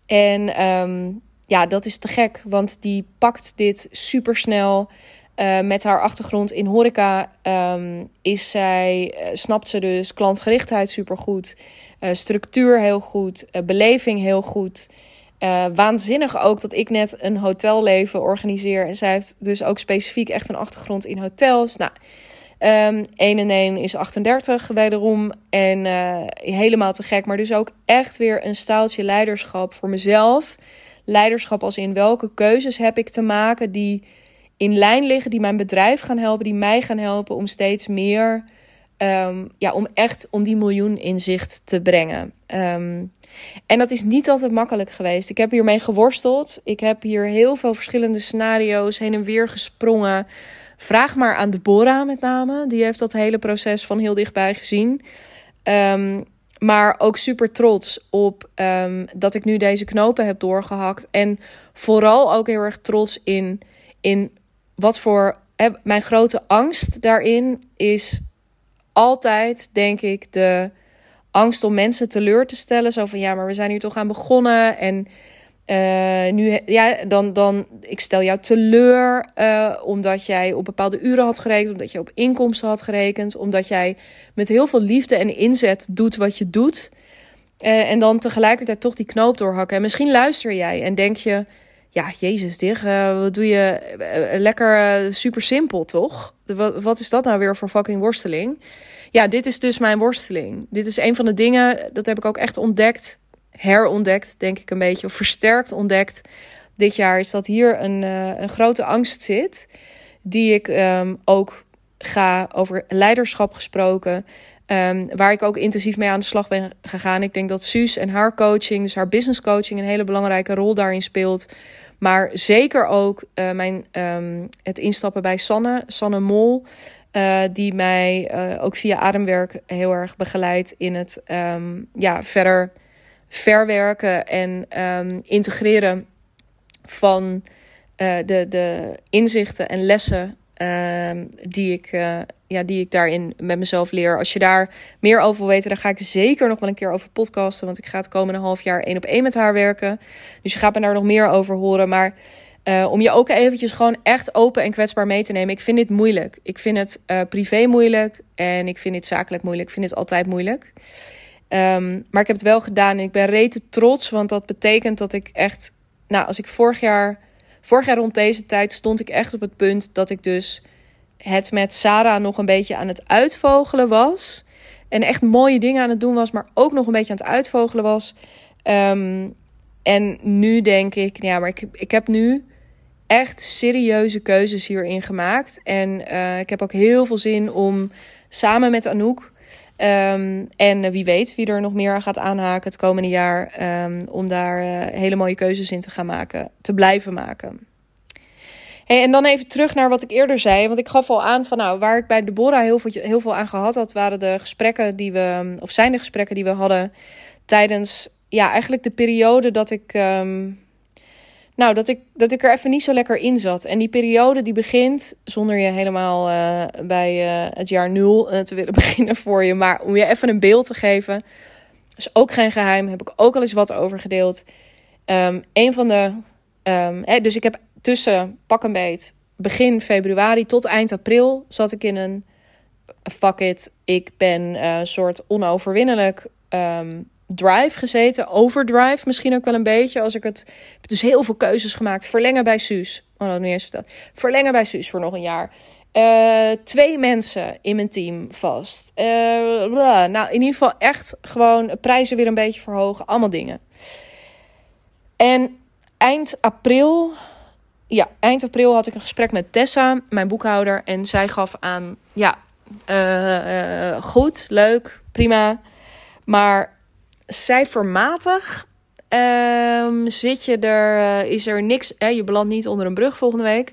En um, ja, dat is te gek, want die pakt dit super snel. Uh, met haar achtergrond in horeca um, is zij, uh, snapt ze dus klantgerichtheid supergoed, uh, structuur heel goed, beleving heel goed. waanzinnig ook dat ik net een hotelleven organiseer. En zij heeft dus ook specifiek echt een achtergrond in hotels. Nou, um, 1 en 1 is 38 wederom. En helemaal te gek. Maar dus ook echt weer een staaltje leiderschap voor mezelf. Leiderschap als in welke keuzes heb ik te maken die in lijn liggen, die mijn bedrijf gaan helpen, die mij gaan helpen om steeds meer, um, ja, om echt om die miljoen in zicht te brengen. Um, en dat is niet altijd makkelijk geweest. Ik heb hiermee geworsteld. Ik heb hier heel veel verschillende scenario's heen en weer gesprongen. Vraag maar aan Deborah met name. Die heeft dat hele proces van heel dichtbij gezien. Um, maar ook super trots op um, dat ik nu deze knopen heb doorgehakt. En vooral ook heel erg trots in, in wat voor. mijn grote angst daarin is altijd, denk ik, de angst om mensen teleur te stellen. Zo van ja, maar we zijn hier toch aan begonnen. En uh, nu, ja, dan, dan, ik stel jou teleur uh, omdat jij op bepaalde uren had gerekend, omdat je op inkomsten had gerekend, omdat jij met heel veel liefde en inzet doet wat je doet. Uh, en dan tegelijkertijd toch die knoop doorhakken. En misschien luister jij en denk je, ja, Jezus, uh, wat doe je lekker super simpel, toch? Wat, wat is dat nou weer voor fucking worsteling? Ja, dit is dus mijn worsteling. Dit is een van de dingen, dat heb ik ook echt ontdekt, herontdekt, denk ik een beetje, of versterkt ontdekt dit jaar, is dat hier een, een grote angst zit, die ik um, ook ga over leiderschap gesproken. Um, waar ik ook intensief mee aan de slag ben gegaan. Ik denk dat Suus en haar coaching, dus haar business coaching, een hele belangrijke rol daarin speelt. Maar zeker ook uh, mijn, um, het instappen bij Sanne, Sanne Mol. Uh, die mij ook via ademwerk heel erg begeleidt in het ja, verder verwerken en integreren van de, de inzichten en lessen uh, die, ik, uh, ja, die ik daarin met mezelf leer. Als je daar meer over wil weten, dan ga ik zeker nog wel een keer over podcasten. Want ik ga het komende half jaar één op één met haar werken. Dus je gaat me daar nog meer over horen. Maar uh, om je ook eventjes gewoon echt open en kwetsbaar mee te nemen. Ik vind dit moeilijk. Ik vind het privé moeilijk. En ik vind dit zakelijk moeilijk. Ik vind het altijd moeilijk. Um, maar ik heb het wel gedaan en ik ben rete trots. Want dat betekent dat ik echt... Nou, als ik vorig jaar Vorig jaar rond deze tijd stond ik echt op het punt dat ik dus het met Sarah nog een beetje aan het uitvogelen was. En echt mooie dingen aan het doen was, maar ook nog een beetje aan het uitvogelen was. Um, en nu denk ik, ja, maar ik, ik heb nu echt serieuze keuzes hierin gemaakt. En uh, ik heb ook heel veel zin om samen met Anouk Um, en wie weet wie er nog meer gaat aanhaken het komende jaar. Um, om daar uh, hele mooie keuzes in te gaan maken. Te blijven maken. Hey, en dan even terug naar wat ik eerder zei. Want ik gaf al aan van nou, waar ik bij Deborah heel veel, heel veel aan gehad had, waren de gesprekken die we, of zijn de gesprekken die we hadden tijdens, ja, eigenlijk de periode dat ik um, nou, dat ik, dat ik er even niet zo lekker in zat. En die periode die begint, zonder je helemaal uh, bij uh, het jaar nul uh, te willen [laughs] beginnen voor je. Maar om je even een beeld te geven, is ook geen geheim. Heb ik ook al eens wat over gedeeld. Um, een van de. Um, hè, dus ik heb tussen pak een beet begin februari tot eind april zat ik in een fuck it. Ik ben een soort onoverwinnelijk um, drive gezeten. Overdrive misschien ook wel een beetje. Als ik het. dus heel veel keuzes gemaakt. Verlengen bij Suus. Oh, dat niet eens verteld. Verlengen bij Suus voor nog een jaar. Uh, twee mensen in mijn team vast. Uh, nou, in ieder geval echt gewoon prijzen weer een beetje verhogen. Allemaal dingen. En eind april, ja, eind april had ik een gesprek met Tessa, mijn boekhouder. En zij gaf aan, ja, uh, goed, leuk, prima. Maar cijfermatig um, zit je er, is er niks, hè, je belandt niet onder een brug volgende week.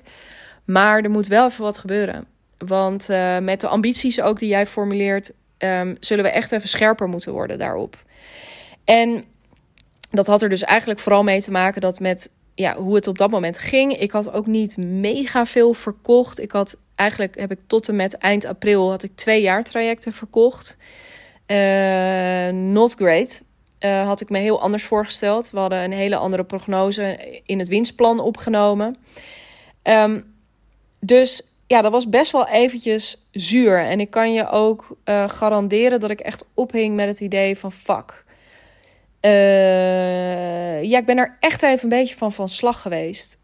Maar er moet wel even wat gebeuren. Want uh, met de ambities ook die jij formuleert, um, zullen we echt even scherper moeten worden daarop. En dat had er dus eigenlijk vooral mee te maken dat met ja, hoe het op dat moment ging. Ik had ook niet mega veel verkocht. Ik had eigenlijk heb ik tot en met eind april had ik twee jaar trajecten verkocht. Uh, not great. Uh, had ik me heel anders voorgesteld. We hadden een hele andere prognose in het winstplan opgenomen. Um, dus ja, dat was best wel eventjes zuur. En ik kan je ook uh, garanderen dat ik echt ophing met het idee van fuck. Ja, ik ben er echt even een beetje van van slag geweest.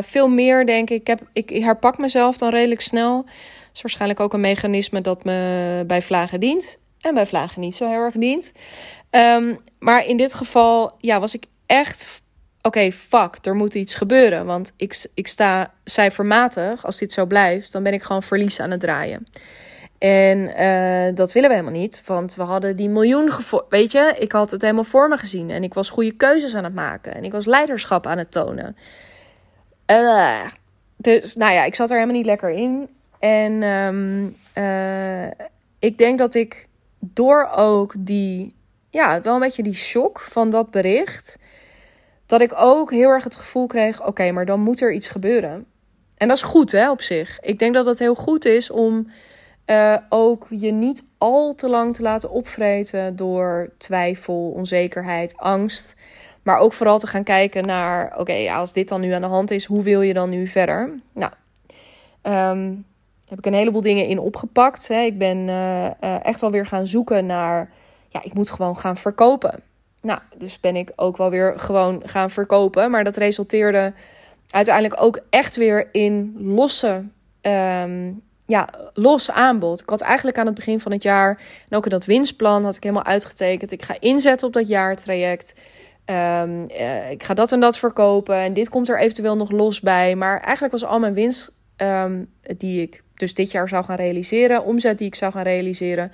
Veel meer denk ik. Ik, heb, ik herpak mezelf dan redelijk snel. Dat is waarschijnlijk ook een mechanisme dat me bij vlagen dient. En bij vlagen niet zo heel erg dient. Um, maar in dit geval ja, was ik echt oké, fuck, er moet iets gebeuren. Want ik, ik sta cijfermatig, als dit zo blijft, dan ben ik gewoon verlies aan het draaien. En uh, dat willen we helemaal niet, want we hadden die miljoen Weet je, ik had het helemaal voor me gezien en ik was goede keuzes aan het maken en ik was leiderschap aan het tonen. Uh, dus nou ja, ik zat er helemaal niet lekker in. En um, uh, ik denk dat ik door ook die, ja, wel een beetje die shock van dat bericht dat ik ook heel erg het gevoel kreeg: oké, maar dan moet er iets gebeuren. En dat is goed, hè, op zich. Ik denk dat het heel goed is om uh, ook je niet al te lang te laten opvreten door twijfel, onzekerheid, angst. Maar ook vooral te gaan kijken naar: oké, als dit dan nu aan de hand is, hoe wil je dan nu verder? Nou, um, heb ik een heleboel dingen in opgepakt. Hè. Ik ben uh, uh, echt wel weer gaan zoeken naar: ja, ik moet gewoon gaan verkopen. Nou, dus ben ik ook wel weer gewoon gaan verkopen. Maar dat resulteerde uiteindelijk ook echt weer in losse, um, ja, los aanbod. Ik had eigenlijk aan het begin van het jaar en ook in dat winstplan had ik helemaal uitgetekend. Ik ga inzetten op dat jaartraject. Um, uh, ik ga dat en dat verkopen. En dit komt er eventueel nog los bij. Maar eigenlijk was al mijn winst um, die ik dus dit jaar zou gaan realiseren, omzet die ik zou gaan realiseren,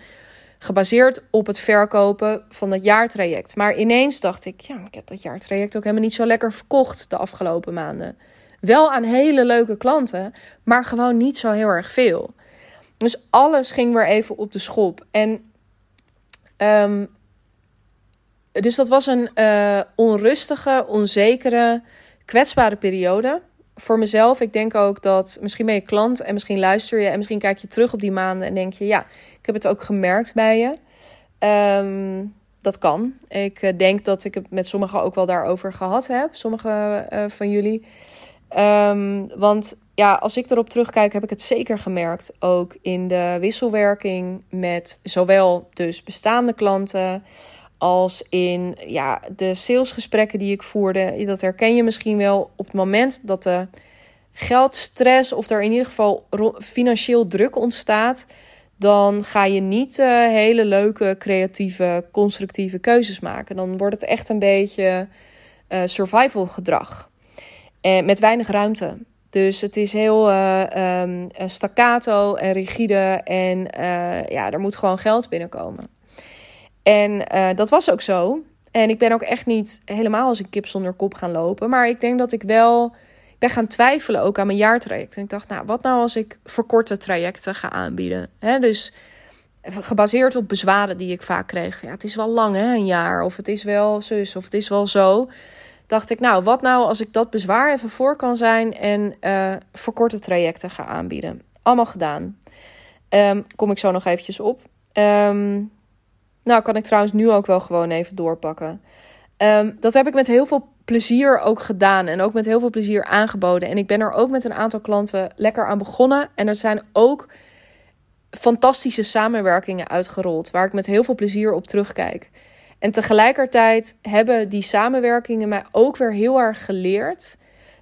gebaseerd op het verkopen van het jaartraject. Maar ineens dacht ik, ja, ik heb dat jaartraject ook helemaal niet zo lekker verkocht de afgelopen maanden. Wel aan hele leuke klanten, maar gewoon niet zo heel erg veel. Dus alles ging weer even op de schop. En um, dus dat was een uh, onrustige, onzekere, kwetsbare periode voor mezelf, ik denk ook dat misschien ben je klant en misschien luister je en misschien kijk je terug op die maanden en denk je, ja, ik heb het ook gemerkt bij je. Um, dat kan. Ik eh, denk dat ik het met sommigen ook wel daarover gehad heb, sommige uh, van jullie. Um, want ja, als ik erop terugkijk, heb ik het zeker gemerkt. Ook in de wisselwerking met zowel dus bestaande klanten als in ja, de salesgesprekken die ik voerde. Dat herken je misschien wel op het moment dat de geldstress of er in ieder geval financieel druk ontstaat. Dan ga je niet uh, hele leuke, creatieve, constructieve keuzes maken. Dan wordt het echt een beetje uh, survival gedrag. En met weinig ruimte. Dus het is heel uh, um, staccato en rigide. En ja, er moet gewoon geld binnenkomen. En uh, dat was ook zo. En ik ben ook echt niet helemaal als een kip zonder kop gaan lopen. Maar ik denk dat ik wel ik ben gaan twijfelen ook aan mijn jaartraject. En ik dacht, nou, wat nou als ik verkorte trajecten ga aanbieden? He, dus gebaseerd op bezwaren die ik vaak kreeg. Ja, het is wel lang, hè, een jaar. Of het is wel zus, of het is wel zo. Dacht ik, nou, wat nou als ik dat bezwaar even voor kan zijn en uh, verkorte trajecten ga aanbieden? Allemaal gedaan. Um, kom ik zo nog eventjes op. Um, nou, kan ik trouwens nu ook wel gewoon even doorpakken. Um, dat heb ik met heel veel plezier ook gedaan en ook met heel veel plezier aangeboden. En ik ben er ook met een aantal klanten lekker aan begonnen. En er zijn ook fantastische samenwerkingen uitgerold, waar ik met heel veel plezier op terugkijk. En tegelijkertijd hebben die samenwerkingen mij ook weer heel erg geleerd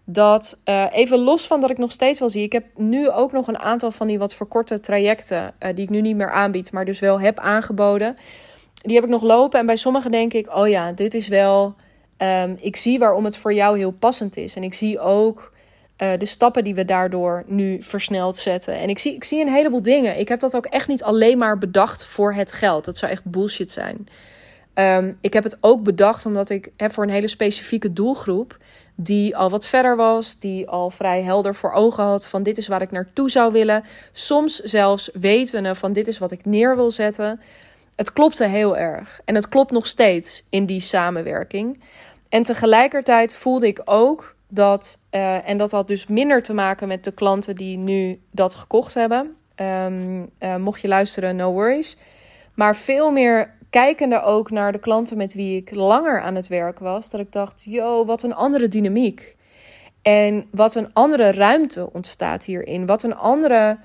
dat uh, even los van dat ik nog steeds wel zie. Ik heb nu ook nog een aantal van die wat verkorte trajecten uh, die ik nu niet meer aanbied, maar dus wel heb aangeboden die heb ik nog lopen. En bij sommigen denk ik, oh ja, dit is wel Ehm, ik zie waarom het voor jou heel passend is. En ik zie ook uh, de stappen die we daardoor nu versneld zetten. En ik zie, ik zie een heleboel dingen. Ik heb dat ook echt niet alleen maar bedacht voor het geld. Dat zou echt bullshit zijn. Um, ik heb het ook bedacht omdat ik hè, voor een hele specifieke doelgroep. Die al wat verder was, die al vrij helder voor ogen had van dit is waar ik naartoe zou willen. Soms zelfs wetende van dit is wat ik neer wil zetten. Het klopte heel erg. En het klopt nog steeds in die samenwerking. En tegelijkertijd voelde ik ook dat, uh, en dat had dus minder te maken met de klanten die nu dat gekocht hebben. Um, uh, mocht je luisteren, no worries. Maar veel meer kijkende ook naar de klanten met wie ik langer aan het werk was. Dat ik dacht, yo, wat een andere dynamiek. En wat een andere ruimte ontstaat hierin. Wat een andere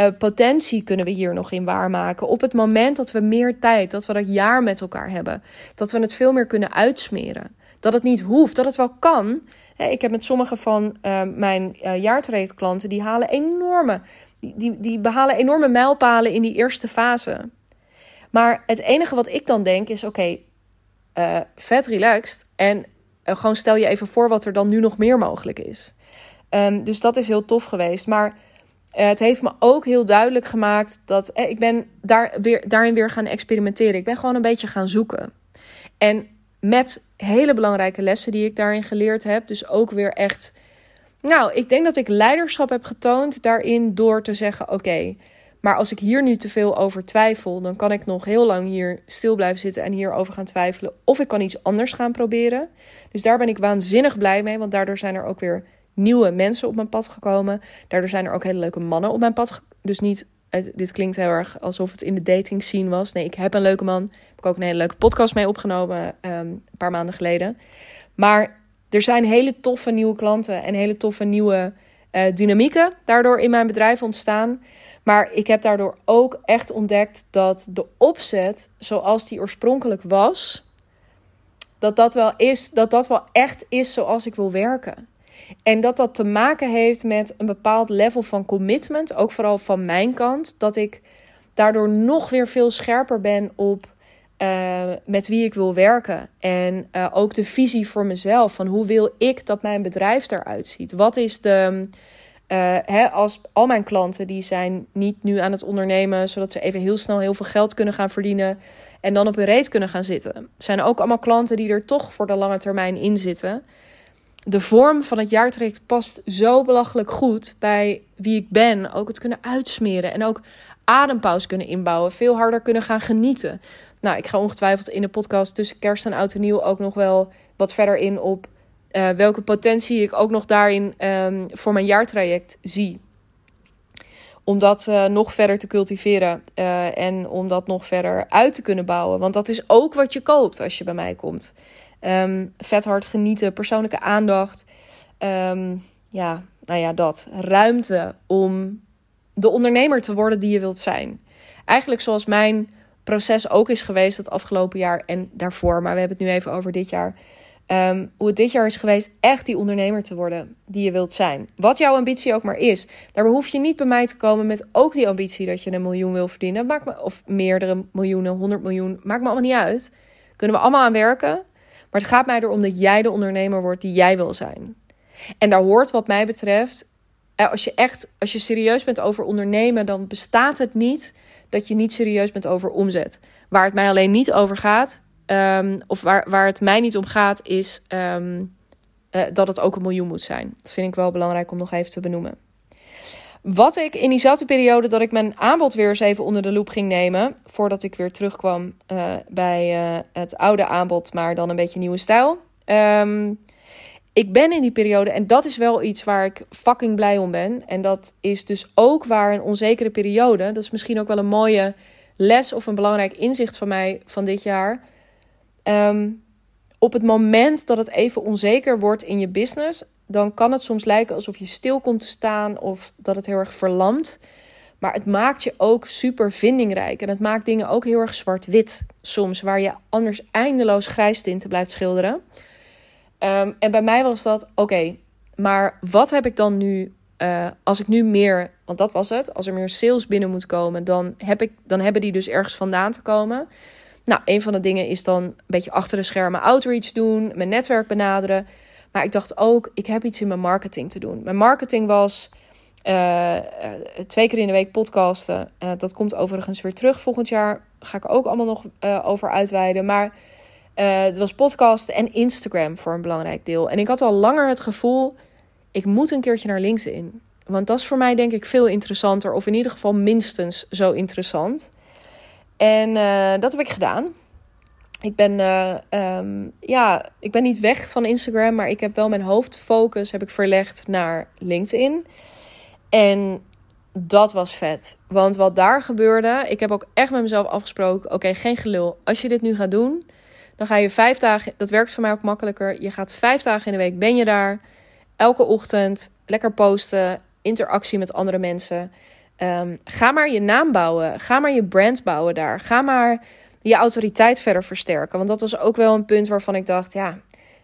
uh, potentie kunnen we hier nog in waarmaken. Op het moment dat we meer tijd, dat we dat jaar met elkaar hebben. Dat we het veel meer kunnen uitsmeren. Dat het niet hoeft, dat het wel kan. Ik heb met sommige van uh, mijn uh, jaartrajectklanten, die halen enorme, die, die, behalen enorme mijlpalen in die eerste fase. Maar het enige wat ik dan denk is: oké, okay, vet relaxed. En gewoon stel je even voor wat er dan nu nog meer mogelijk is. Um, dus dat is heel tof geweest. Maar het heeft me ook heel duidelijk gemaakt dat eh, ik ben daar weer, daarin weer gaan experimenteren. Ik ben gewoon een beetje gaan zoeken. En met hele belangrijke lessen die ik daarin geleerd heb. Dus ook weer echt. Nou, ik denk dat ik leiderschap heb getoond daarin door te zeggen: oké, maar als ik hier nu te veel over twijfel, dan kan ik nog heel lang hier stil blijven zitten en hierover gaan twijfelen. Of ik kan iets anders gaan proberen. Dus daar ben ik waanzinnig blij mee, want daardoor zijn er ook weer nieuwe mensen op mijn pad gekomen. Daardoor zijn er ook hele leuke mannen op mijn pad. Dus niet dit klinkt heel erg alsof het in de dating scene was. Nee, ik heb een leuke man. Heb ik ook een hele leuke podcast mee opgenomen um, een paar maanden geleden. Maar er zijn hele toffe nieuwe klanten en hele toffe nieuwe uh, dynamieken daardoor in mijn bedrijf ontstaan. Maar ik heb daardoor ook echt ontdekt dat de opzet zoals die oorspronkelijk was, dat dat wel is, dat dat wel echt is zoals ik wil werken. En dat dat te maken heeft met een bepaald level van commitment, ook vooral van mijn kant, dat ik daardoor nog weer veel scherper ben op uh, met wie ik wil werken. En uh, ook de visie voor mezelf, van hoe wil ik dat mijn bedrijf eruit ziet? Wat is de uh, hè, als al mijn klanten die zijn niet nu aan het ondernemen, zodat ze even heel snel heel veel geld kunnen gaan verdienen en dan op hun reet kunnen gaan zitten. Zijn ook allemaal klanten die er toch voor de lange termijn in zitten. De vorm van het jaartraject past zo belachelijk goed bij wie ik ben. Ook het kunnen uitsmeren en ook adempauze kunnen inbouwen. Veel harder kunnen gaan genieten. Nou, ik ga ongetwijfeld in de podcast tussen kerst en oud en nieuw ook nog wel wat verder in op uh, welke potentie ik ook nog daarin um, voor mijn jaartraject zie. Om dat uh, nog verder te cultiveren uh, en om dat nog verder uit te kunnen bouwen. Want dat is ook wat je koopt als je bij mij komt. Um, vet hard genieten, persoonlijke aandacht. Um, ja, nou ja, dat. Ruimte om de ondernemer te worden die je wilt zijn. Eigenlijk zoals mijn proces ook is geweest het afgelopen jaar en daarvoor. Maar we hebben het nu even over dit jaar. Um, hoe het dit jaar is geweest, echt die ondernemer te worden die je wilt zijn. Wat jouw ambitie ook maar is. Daar hoef je niet bij mij te komen met ook die ambitie dat je een miljoen wil verdienen. Maakt me, of meerdere miljoenen, 100 miljoen. Maakt me allemaal niet uit. Kunnen we allemaal aan werken. Maar het gaat mij erom dat jij de ondernemer wordt die jij wil zijn. En daar hoort wat mij betreft, eh, als je echt, als je serieus bent over ondernemen, dan bestaat het niet dat je niet serieus bent over omzet. Waar het mij alleen niet over gaat, Um, of waar, waar het mij niet om gaat, is um, uh, dat het ook een miljoen moet zijn. Dat vind ik wel belangrijk om nog even te benoemen. Wat ik in diezelfde periode dat ik mijn aanbod weer eens even onder de loep ging nemen, voordat ik weer terugkwam uh, bij uh, het oude aanbod, maar dan een beetje nieuwe stijl. Um, ik ben in die periode, en dat is wel iets waar ik fucking blij om ben. En dat is dus ook waar een onzekere periode, dat is misschien ook wel een mooie les of een belangrijk inzicht van mij van dit jaar Um, op het moment dat het even onzeker wordt in je business, dan kan het soms lijken alsof je stil komt te staan of dat het heel erg verlamt. Maar het maakt je ook super vindingrijk. En het maakt dingen ook heel erg zwart-wit soms, waar je anders eindeloos grijs tinten blijft schilderen. Um, en bij mij was dat, oké, maar wat heb ik dan nu, uh, als ik nu meer, want dat was het, als er meer sales binnen moet komen, dan, heb ik, dan hebben die dus ergens vandaan te komen. Nou, een van de dingen is dan een beetje achter de schermen outreach doen, mijn netwerk benaderen. Maar ik dacht ook, ik heb iets in mijn marketing te doen. Mijn marketing was uh, twee keer in de week podcasten. Uh, dat komt overigens weer terug volgend jaar. Ga ik ook allemaal nog over uitweiden. Maar het was podcasten en Instagram voor een belangrijk deel. En ik had al langer het gevoel, ik moet een keertje naar LinkedIn. Want dat is voor mij denk ik veel interessanter. Of in ieder geval minstens zo interessant. En dat heb ik gedaan. Ik ben, um, ja, ik ben niet weg van Instagram, maar ik heb wel mijn hoofdfocus heb ik verlegd naar LinkedIn. En dat was vet. Want wat daar gebeurde, ik heb ook echt met mezelf afgesproken: oké, geen gelul. Als je dit nu gaat doen, dan ga je vijf dagen. Dat werkt voor mij ook makkelijker. Je gaat vijf dagen in de week ben je daar. Elke ochtend lekker posten, interactie met andere mensen. Um, ga maar je naam bouwen. Ga maar je brand bouwen daar. Ga maar je autoriteit verder versterken. Want dat was ook wel een punt waarvan ik dacht: ja,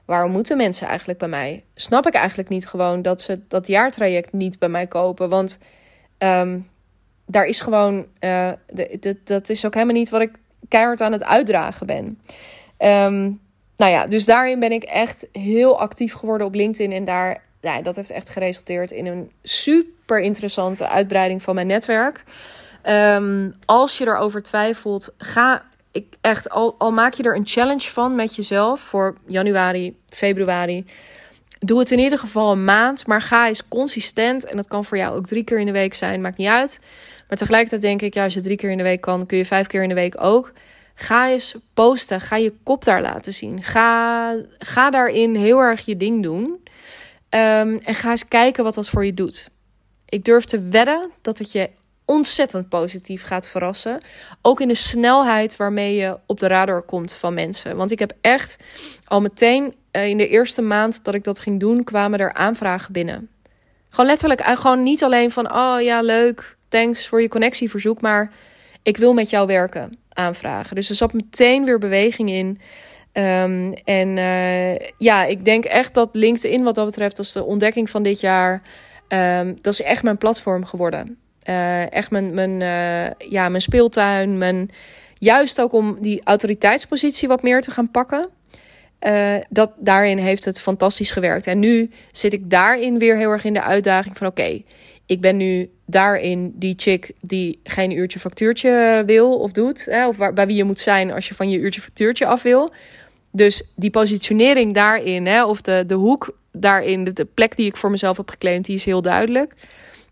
waarom moeten mensen eigenlijk bij mij? Snap ik eigenlijk niet gewoon dat ze dat jaartraject niet bij mij kopen? Want um, daar is gewoon, uh, dat is ook helemaal niet wat ik keihard aan het uitdragen ben. Um, nou ja, dus daarin ben ik echt heel actief geworden op LinkedIn. En daar, ja, dat heeft echt geresulteerd in een super interessante uitbreiding van mijn netwerk. Um, als je erover twijfelt, ga ik echt, al, al maak je er een challenge van met jezelf voor januari, februari. Doe het in ieder geval een maand, maar ga eens consistent. En dat kan voor jou ook drie keer in de week zijn, maakt niet uit. Maar tegelijkertijd denk ik, ja, als je drie keer in de week kan, kun je vijf keer in de week ook. Ga eens posten, ga je kop daar laten zien. Ga, ga daarin heel erg je ding doen. Um, en ga eens kijken wat dat voor je doet. Ik durf te wedden dat het je ontzettend positief gaat verrassen. Ook in de snelheid waarmee je op de radar komt van mensen. Want ik heb echt al meteen eh, in de eerste maand dat ik dat ging doen, kwamen er aanvragen binnen. Gewoon letterlijk, eh, gewoon niet alleen van, oh ja, leuk, thanks voor je connectieverzoek, maar ik wil met jou werken, aanvragen. Dus er zat meteen weer beweging in. Um, en uh, ja, ik denk echt dat LinkedIn wat dat betreft, als de ontdekking van dit jaar, um, dat is echt mijn platform geworden. Uh, echt mijn, mijn, uh, ja, mijn speeltuin. Mijn, juist ook om die autoriteitspositie wat meer te gaan pakken. Uh, dat, daarin heeft het fantastisch gewerkt. En nu zit ik daarin weer heel erg in de uitdaging van... oké, ik ben nu daarin die chick die geen uurtje factuurtje wil of doet. Hè, of waar, bij wie je moet zijn als je van je uurtje factuurtje af wil. Dus die positionering daarin, hè, of de, de hoek daarin, de, de plek die ik voor mezelf heb geclaimd... die is heel duidelijk.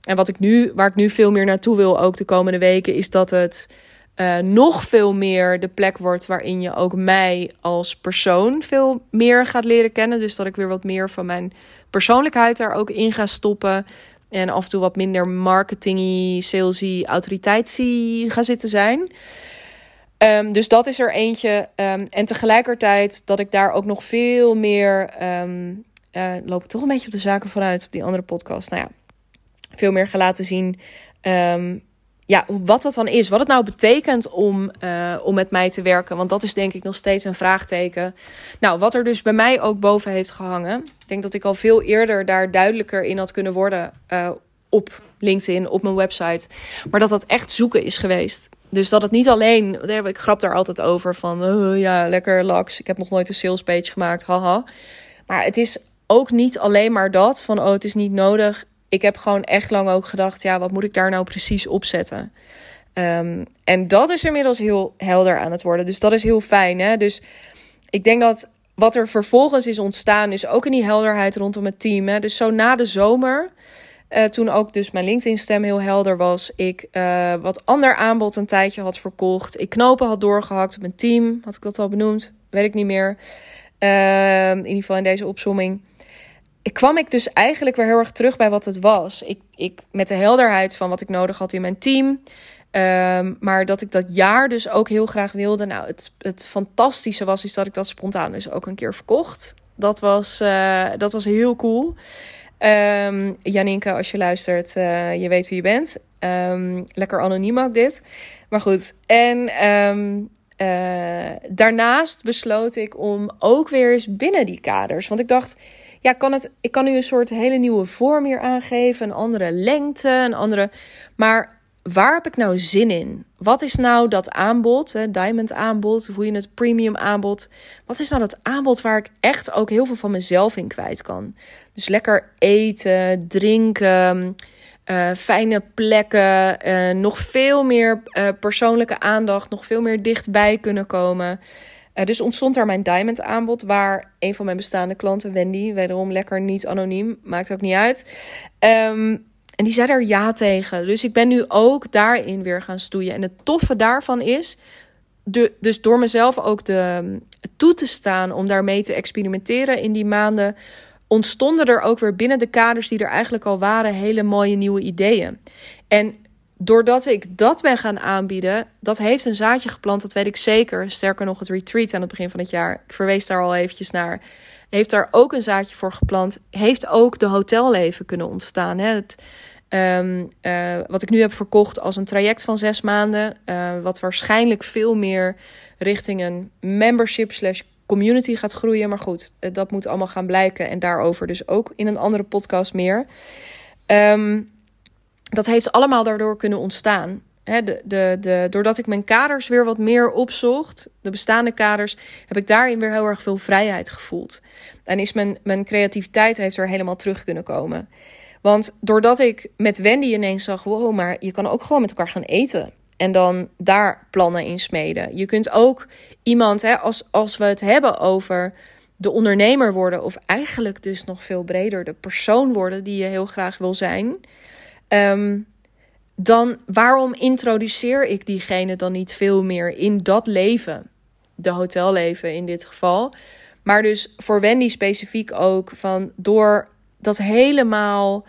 En wat ik nu, waar ik nu veel meer naartoe wil, ook de komende weken, is dat het uh, nog veel meer de plek wordt waarin je ook mij als persoon veel meer gaat leren kennen. Dus dat ik weer wat meer van mijn persoonlijkheid daar ook in ga stoppen. En af en toe wat minder marketingy, salesy, autoriteitsie ga zitten zijn. Um, dus dat is er eentje. Um, en tegelijkertijd dat ik daar ook nog veel meer. Um, loop ik toch een beetje op de zaken vooruit op die andere podcast. Nou ja, veel meer gaan laten zien. Um, ja, wat dat dan is. Wat het nou betekent om, uh, om met mij te werken. Want dat is denk ik nog steeds een vraagteken. Nou, wat er dus bij mij ook boven heeft gehangen. Ik denk dat ik al veel eerder daar duidelijker in had kunnen worden. Uh, op LinkedIn, op mijn website. Maar dat dat echt zoeken is geweest. Dus dat het niet alleen. Ik grap daar altijd over van. Uh, ja, lekker laks. Ik heb nog nooit een sales page gemaakt. Haha. Maar het is ook niet alleen maar dat. Van oh, het is niet nodig ik heb gewoon echt lang ook gedacht, ja, wat moet ik daar nou precies op zetten? Um, en dat is inmiddels heel helder aan het worden. Dus dat is heel fijn. Hè? Dus ik denk dat wat er vervolgens is ontstaan, is ook in die helderheid rondom het team. Hè? Dus zo na de zomer, uh, toen ook dus mijn LinkedIn-stem heel helder was, ik uh, wat ander aanbod een tijdje had verkocht, ik knopen had doorgehakt op mijn team, had ik dat al benoemd? Weet ik niet meer. Uh, in ieder geval in deze opsomming ik kwam ik dus eigenlijk weer heel erg terug bij wat het was. Ik, ik met de helderheid van wat ik nodig had in mijn team. Um, maar dat ik dat jaar dus ook heel graag wilde. Nou, het, het fantastische was is dat ik dat spontaan dus ook een keer verkocht. Dat was, uh, dat was heel cool. Um, Janinke, als je luistert, uh, je weet wie je bent. Um, lekker anoniem ook dit. Maar goed, en uh, daarnaast besloot ik om ook weer eens binnen die kaders. Want ik dacht, ja, kan het, ik kan nu een soort hele nieuwe vorm hier aangeven, een andere lengte, een andere. Maar waar heb ik nou zin in? wat is nou dat aanbod, hè, diamond aanbod, hoe je het premium aanbod. Wat is nou dat aanbod waar ik echt ook heel veel van mezelf in kwijt kan? Dus lekker eten, drinken, uh, fijne plekken, uh, nog veel meer uh, persoonlijke aandacht, nog veel meer dichtbij kunnen komen. Dus ontstond daar mijn diamond aanbod, waar een van mijn bestaande klanten, Wendy, wederom lekker niet anoniem, maakt ook niet uit. Um, en die zei er ja tegen. Dus ik ben nu ook daarin weer gaan stoeien. En het toffe daarvan is, de, dus door mezelf ook de, toe te staan om daarmee te experimenteren in die maanden, ontstonden er ook weer binnen de kaders die er eigenlijk al waren hele mooie nieuwe ideeën. En doordat ik dat ben gaan aanbieden, dat heeft een zaadje geplant, dat weet ik zeker. Sterker nog, het retreat aan het begin van het jaar, ik verwees daar al eventjes naar, heeft daar ook een zaadje voor geplant. Heeft ook de hotelleven kunnen ontstaan. Hè? Het, Um, uh, wat ik nu heb verkocht als een traject van zes maanden. Uh, wat waarschijnlijk veel meer richting een membership slash community gaat groeien. Maar goed, uh, dat moet allemaal gaan blijken. En daarover dus ook in een andere podcast meer. Um, dat heeft allemaal daardoor kunnen ontstaan. He, de, de, de, doordat ik mijn kaders weer wat meer opzocht, de bestaande kaders, heb ik daarin weer heel erg veel vrijheid gevoeld. En is mijn, mijn creativiteit heeft er helemaal terug kunnen komen. Want doordat ik met Wendy ineens zag, wow, maar je kan ook gewoon met elkaar gaan eten. En dan daar plannen in smeden. Je kunt ook iemand, als, als we het hebben over de ondernemer worden, of eigenlijk dus nog veel breder, de persoon worden die je heel graag wil zijn. Um, dan waarom introduceer ik diegene dan niet veel meer in dat leven? De hotelleven in dit geval. Maar dus voor Wendy specifiek ook van door dat helemaal.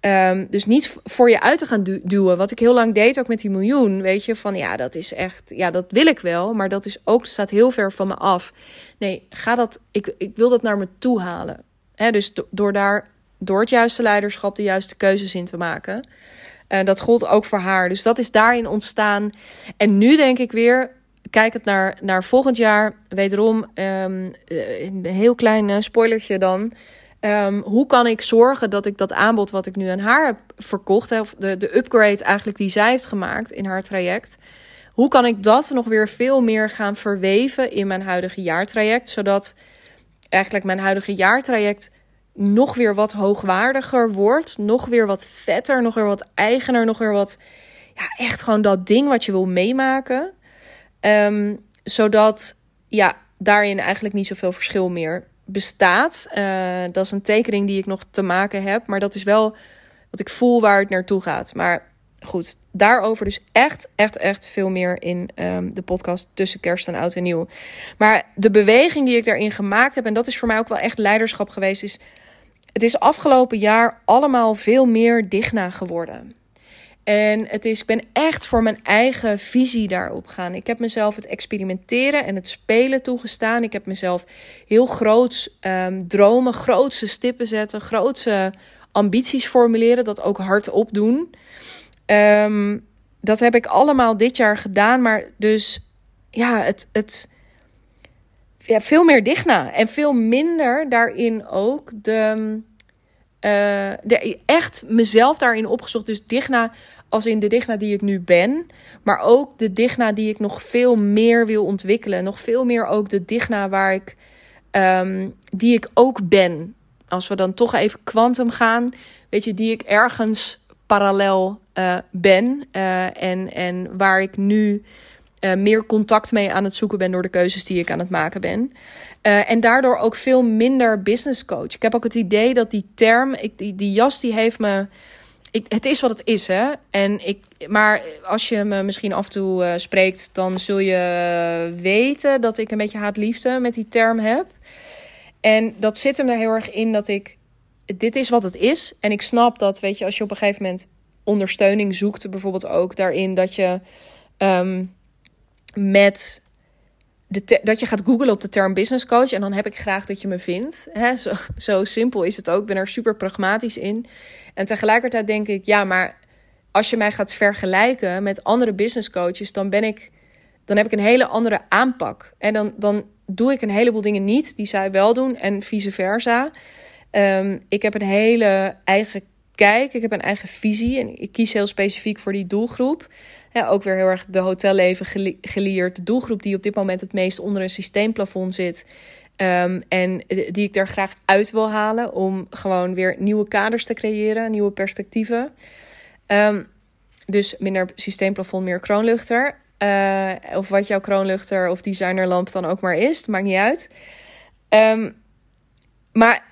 Um, dus niet voor je uit te gaan duwen. Wat ik heel lang deed, ook met die miljoen. Weet je, van ja, dat is echt. Ja, dat wil ik wel. Maar dat is ook, staat heel ver van me af. Nee, ga dat. Ik, ik wil dat naar me toe halen. He, dus door daar. Door het juiste leiderschap de juiste keuzes in te maken. Uh, dat gold ook voor haar. Dus dat is daarin ontstaan. En nu denk ik weer. Kijk het naar, naar volgend jaar. Wederom um, een heel klein uh, spoilertje dan. Um, hoe kan ik zorgen dat ik dat aanbod wat ik nu aan haar heb verkocht, of de, de upgrade eigenlijk die zij heeft gemaakt in haar traject, hoe kan ik dat nog weer veel meer gaan verweven in mijn huidige jaartraject, zodat eigenlijk mijn huidige jaartraject nog weer wat hoogwaardiger wordt, nog weer wat vetter, nog weer wat eigener, nog weer wat, ja, echt gewoon dat ding wat je wil meemaken, um, zodat ja, daarin eigenlijk niet zoveel verschil meer bestaat. Uh, dat is een tekening die ik nog te maken heb. Maar dat is wel wat ik voel waar het naartoe gaat. Maar goed, daarover dus echt, echt, echt veel meer in um, de podcast tussen kerst en oud en nieuw. Maar de beweging die ik daarin gemaakt heb, en dat is voor mij ook wel echt leiderschap geweest, is het is afgelopen jaar allemaal veel meer digna geworden. En het is, ik ben echt voor mijn eigen visie daarop gaan. Ik heb mezelf het experimenteren en het spelen toegestaan. Ik heb mezelf heel groots um, dromen, grootse stippen zetten, grootse ambities formuleren, dat ook hardop doen. Um, dat heb ik allemaal dit jaar gedaan, maar dus ja, het, het ja, veel meer digna en veel minder daarin ook de uh, de, echt mezelf daarin opgezocht. Dus Digna als in de Digna die ik nu ben. Maar ook de Digna die ik nog veel meer wil ontwikkelen. Nog veel meer ook de Digna waar ik, um, die ik ook ben. Als we dan toch even kwantum gaan. Weet je, die ik ergens parallel uh, ben. Uh, en, en waar ik nu uh, meer contact mee aan het zoeken ben door de keuzes die ik aan het maken ben. Uh, en daardoor ook veel minder business coach. Ik heb ook het idee dat die term, die, die jas, die heeft me. Ik, het is wat het is, hè. En ik, maar als je me misschien af en toe uh, spreekt, dan zul je weten dat ik een beetje haat-liefde met die term heb. En dat zit hem er heel erg in dat ik. Dit is wat het is. En ik snap dat, weet je, als je op een gegeven moment ondersteuning zoekt, bijvoorbeeld ook daarin dat je. Um, met de dat je gaat googlen op de term business coach. En dan heb ik graag dat je me vindt. Hè? Zo, zo simpel is het ook. Ik ben er super pragmatisch in. En tegelijkertijd denk ik, ja, maar als je mij gaat vergelijken met andere business coaches, dan ben ik. Dan heb ik een hele andere aanpak. En dan, dan doe ik een heleboel dingen niet die zij wel doen en vice versa. Um, ik heb een hele eigen kijk, ik heb een eigen visie en ik kies heel specifiek voor die doelgroep. Ja, ook weer heel erg de hotelleven geleerd. De doelgroep die op dit moment het meest onder een systeemplafond zit. Ehm, en die ik er graag uit wil halen om gewoon weer nieuwe kaders te creëren, nieuwe perspectieven. Um, dus minder systeemplafond, meer kroonluchter. Uh, of wat jouw kroonluchter of designerlamp dan ook maar is. maakt niet uit. Um, maar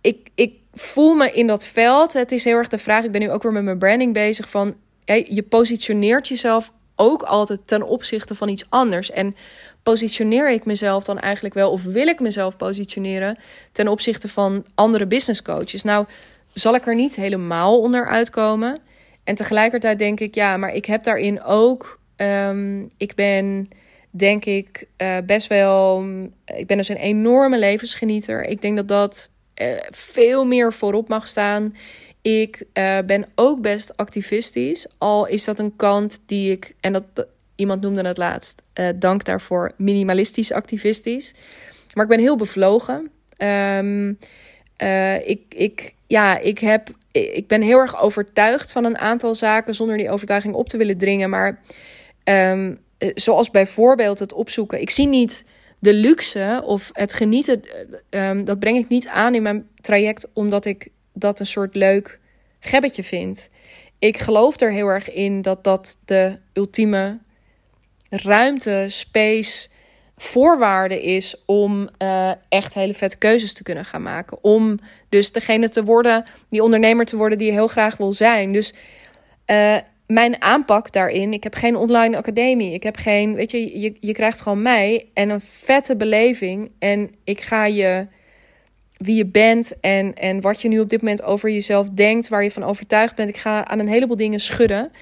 ik, ik voel me in dat veld. Het is heel erg de vraag. Ik ben nu ook weer met mijn branding bezig. Van je positioneert jezelf ook altijd ten opzichte van iets anders. En positioneer ik mezelf dan eigenlijk wel, of wil ik mezelf positioneren ten opzichte van andere business coaches? Nou, zal ik er niet helemaal onder uitkomen. En tegelijkertijd denk ik, ja, maar ik heb daarin ook. Um, ik ben, denk ik, uh, best wel. Ik ben dus een enorme levensgenieter. Ik denk dat dat uh, veel meer voorop mag staan. Ik uh, ben ook best activistisch. Al is dat een kant die ik. En dat, iemand noemde het laatst. dank daarvoor. Minimalistisch activistisch. Maar ik ben heel bevlogen. Um, ik, ik, ja, ik heb ik ben heel erg overtuigd van een aantal zaken zonder die overtuiging op te willen dringen. Maar um, zoals bijvoorbeeld het opzoeken. Ik zie niet de luxe of het genieten. Um, dat breng ik niet aan in mijn traject omdat ik dat een soort leuk gebbetje vind. Ik geloof er heel erg in dat dat de ultieme ruimte, space, voorwaarde is om uh, echt hele vette keuzes te kunnen gaan maken. Om dus degene te worden, die ondernemer te worden die je heel graag wil zijn. Dus uh, mijn aanpak daarin, ik heb geen online academie. Ik heb geen, weet je, je, je krijgt gewoon mij en een vette beleving. En ik ga je wie je bent en, en wat je nu op dit moment over jezelf denkt, waar je van overtuigd bent. Ik ga aan een heleboel dingen schudden.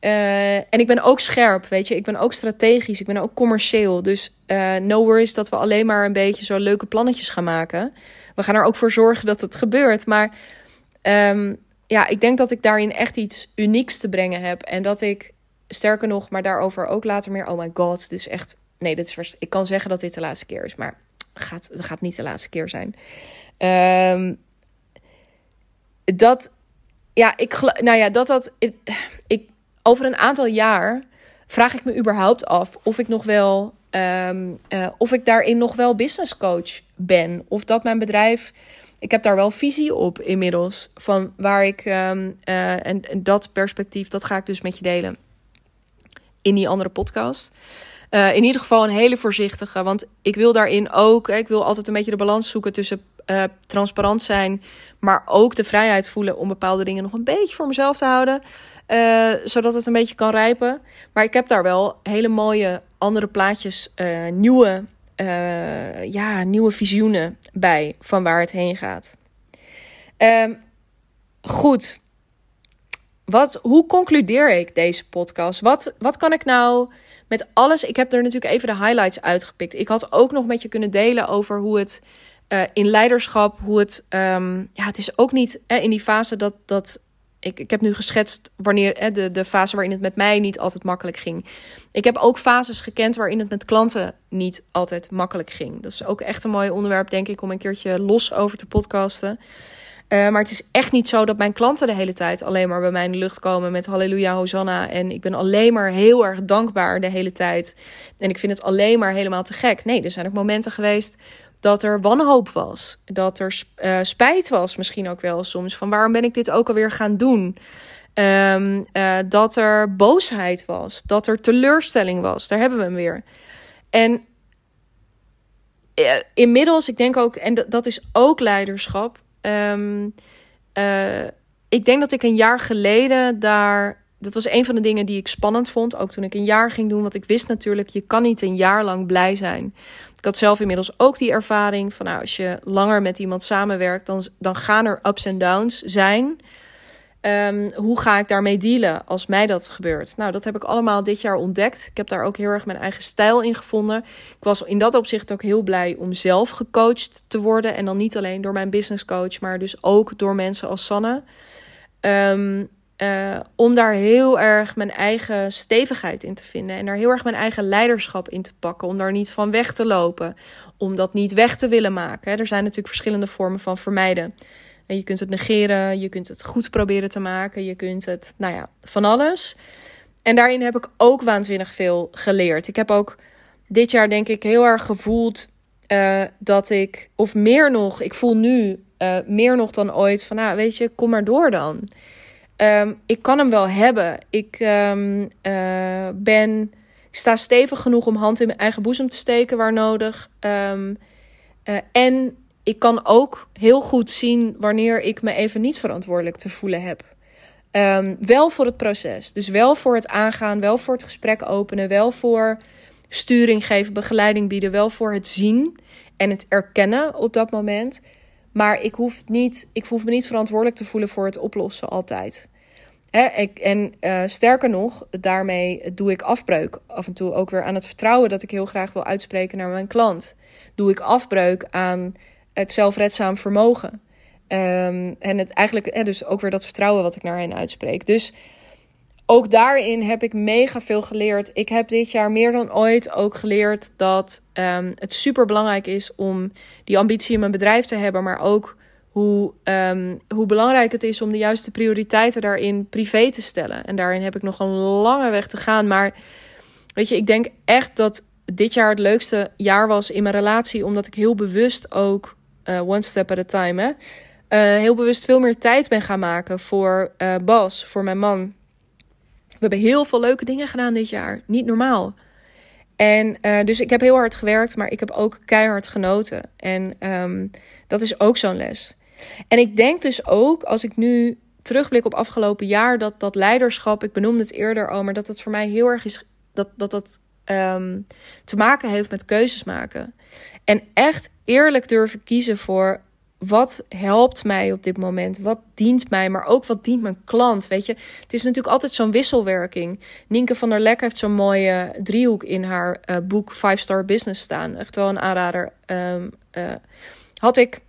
Uh, en ik ben ook scherp, weet je. Ik ben ook strategisch, ik ben ook commercieel. Dus uh, no worries dat we alleen maar een beetje zo leuke plannetjes gaan maken. We gaan er ook voor zorgen dat het gebeurt. Maar um, ja, ik denk dat ik daarin echt iets unieks te brengen heb. En dat ik, sterker nog, maar daarover ook later meer. Oh my god, dit is echt. Nee, dit is. Ik kan zeggen dat dit de laatste keer is, maar gaat, het gaat niet de laatste keer zijn. Um, dat. Ja, ik. Nou ja, dat dat. Ik, over een aantal jaar vraag ik me überhaupt af of ik nog wel. Um, uh, of ik daarin nog wel business coach ben. Of dat mijn bedrijf. Ik heb daar wel visie op inmiddels. Van waar ik. Um, uh, en, en, dat perspectief, dat ga ik dus met je delen. In die andere podcast. Uh, in ieder geval een hele voorzichtige. Want ik wil daarin ook. Ik wil altijd een beetje de balans zoeken tussen uh, transparant zijn. Maar ook de vrijheid voelen om bepaalde dingen nog een beetje voor mezelf te houden. Uh, zodat het een beetje kan rijpen. Maar ik heb daar wel hele mooie andere plaatjes, nieuwe, ja, nieuwe visioenen bij van waar het heen gaat. Um, goed. Wat, hoe concludeer ik deze podcast? Wat, wat kan ik nou met alles? Ik heb er natuurlijk even de highlights uitgepikt. Ik had ook nog met je kunnen delen over hoe het uh, in leiderschap, hoe het. Um, ja, het is ook niet uh, in die fase dat, dat ik, ik heb nu geschetst wanneer hè, de, de fase waarin het met mij niet altijd makkelijk ging. Ik heb ook fases gekend waarin het met klanten niet altijd makkelijk ging. Dat is ook echt een mooi onderwerp, denk ik, om een keertje los over te podcasten. Uh, maar het is echt niet zo dat mijn klanten de hele tijd alleen maar bij mij in de lucht komen met halleluja, hosanna. En ik ben alleen maar heel erg dankbaar de hele tijd. En ik vind het alleen maar helemaal te gek. Nee, er zijn ook momenten geweest dat er wanhoop was. Dat er uh, spijt was misschien ook wel soms. Van waarom ben ik dit ook alweer gaan doen? Um, uh, dat er boosheid was. Dat er teleurstelling was. Daar hebben we hem weer. En inmiddels, ik denk ook, en dat is ook leiderschap. Um, ik denk dat ik een jaar geleden daar. Dat was een van de dingen die ik spannend vond. Ook toen ik een jaar ging doen. Want ik wist natuurlijk, je kan niet een jaar lang blij zijn. Ik had zelf inmiddels ook die ervaring van nou, als je langer met iemand samenwerkt, dan, dan gaan er ups en downs zijn. Um, hoe ga ik daarmee dealen als mij dat gebeurt? Nou, dat heb ik allemaal dit jaar ontdekt. Ik heb daar ook heel erg mijn eigen stijl in gevonden. Ik was in dat opzicht ook heel blij om zelf gecoacht te worden. En dan niet alleen door mijn business coach, maar dus ook door mensen als Sanne. Um, uh, om daar heel erg mijn eigen stevigheid in te vinden. En daar heel erg mijn eigen leiderschap in te pakken. Om daar niet van weg te lopen. Om dat niet weg te willen maken. Er zijn natuurlijk verschillende vormen van vermijden. En je kunt het negeren, je kunt het goed proberen te maken, je kunt het, nou ja, van alles. En daarin heb ik ook waanzinnig veel geleerd. Ik heb ook dit jaar, denk ik, heel erg gevoeld uh, dat ik, of meer nog, ik voel nu uh, meer nog dan ooit van, nou, weet je, kom maar door dan. Um, ik kan hem wel hebben. Ik um, uh, ben, ik sta stevig genoeg om hand in mijn eigen boezem te steken waar nodig. Um, en ik kan ook heel goed zien wanneer ik me even niet verantwoordelijk te voelen heb. Um, wel voor het proces. Dus wel voor het aangaan, wel voor het gesprek openen, wel voor sturing geven, begeleiding bieden, wel voor het zien en het erkennen op dat moment. Maar ik hoef, niet, ik hoef me niet verantwoordelijk te voelen voor het oplossen altijd. Hè, ik, en uh, sterker nog, daarmee doe ik afbreuk af en toe ook weer aan het vertrouwen dat ik heel graag wil uitspreken naar mijn klant. Doe ik afbreuk aan het zelfredzaam vermogen. Um, en het eigenlijk, hè, dus ook weer dat vertrouwen wat ik naar hen uitspreek. Dus ook daarin heb ik mega veel geleerd. Ik heb dit jaar meer dan ooit ook geleerd dat um, het super belangrijk is om die ambitie in mijn bedrijf te hebben, maar ook hoe, um, hoe belangrijk het is om de juiste prioriteiten daarin privé te stellen. En daarin heb ik nog een lange weg te gaan. Maar weet je, ik denk echt dat dit jaar het leukste jaar was in mijn relatie, omdat ik heel bewust ook, uh, one step at a time, hè, uh, heel bewust veel meer tijd ben gaan maken voor uh, Bas, voor mijn man. We hebben heel veel leuke dingen gedaan dit jaar. Niet normaal. En dus ik heb heel hard gewerkt, maar ik heb ook keihard genoten. En um, dat is ook zo'n les. En ik denk dus ook, als ik nu terugblik op afgelopen jaar, dat dat leiderschap, ik benoemde het eerder al, maar dat het voor mij heel erg is, dat dat, dat um, te maken heeft met keuzes maken. En echt eerlijk durven kiezen voor wat helpt mij op dit moment? Wat dient mij, maar ook wat dient mijn klant? Weet je, het is natuurlijk altijd zo'n wisselwerking. Nienke van der Lek heeft zo'n mooie driehoek in haar uh, boek Five Star Business staan. Echt wel een aanrader. Um, uh, had ik,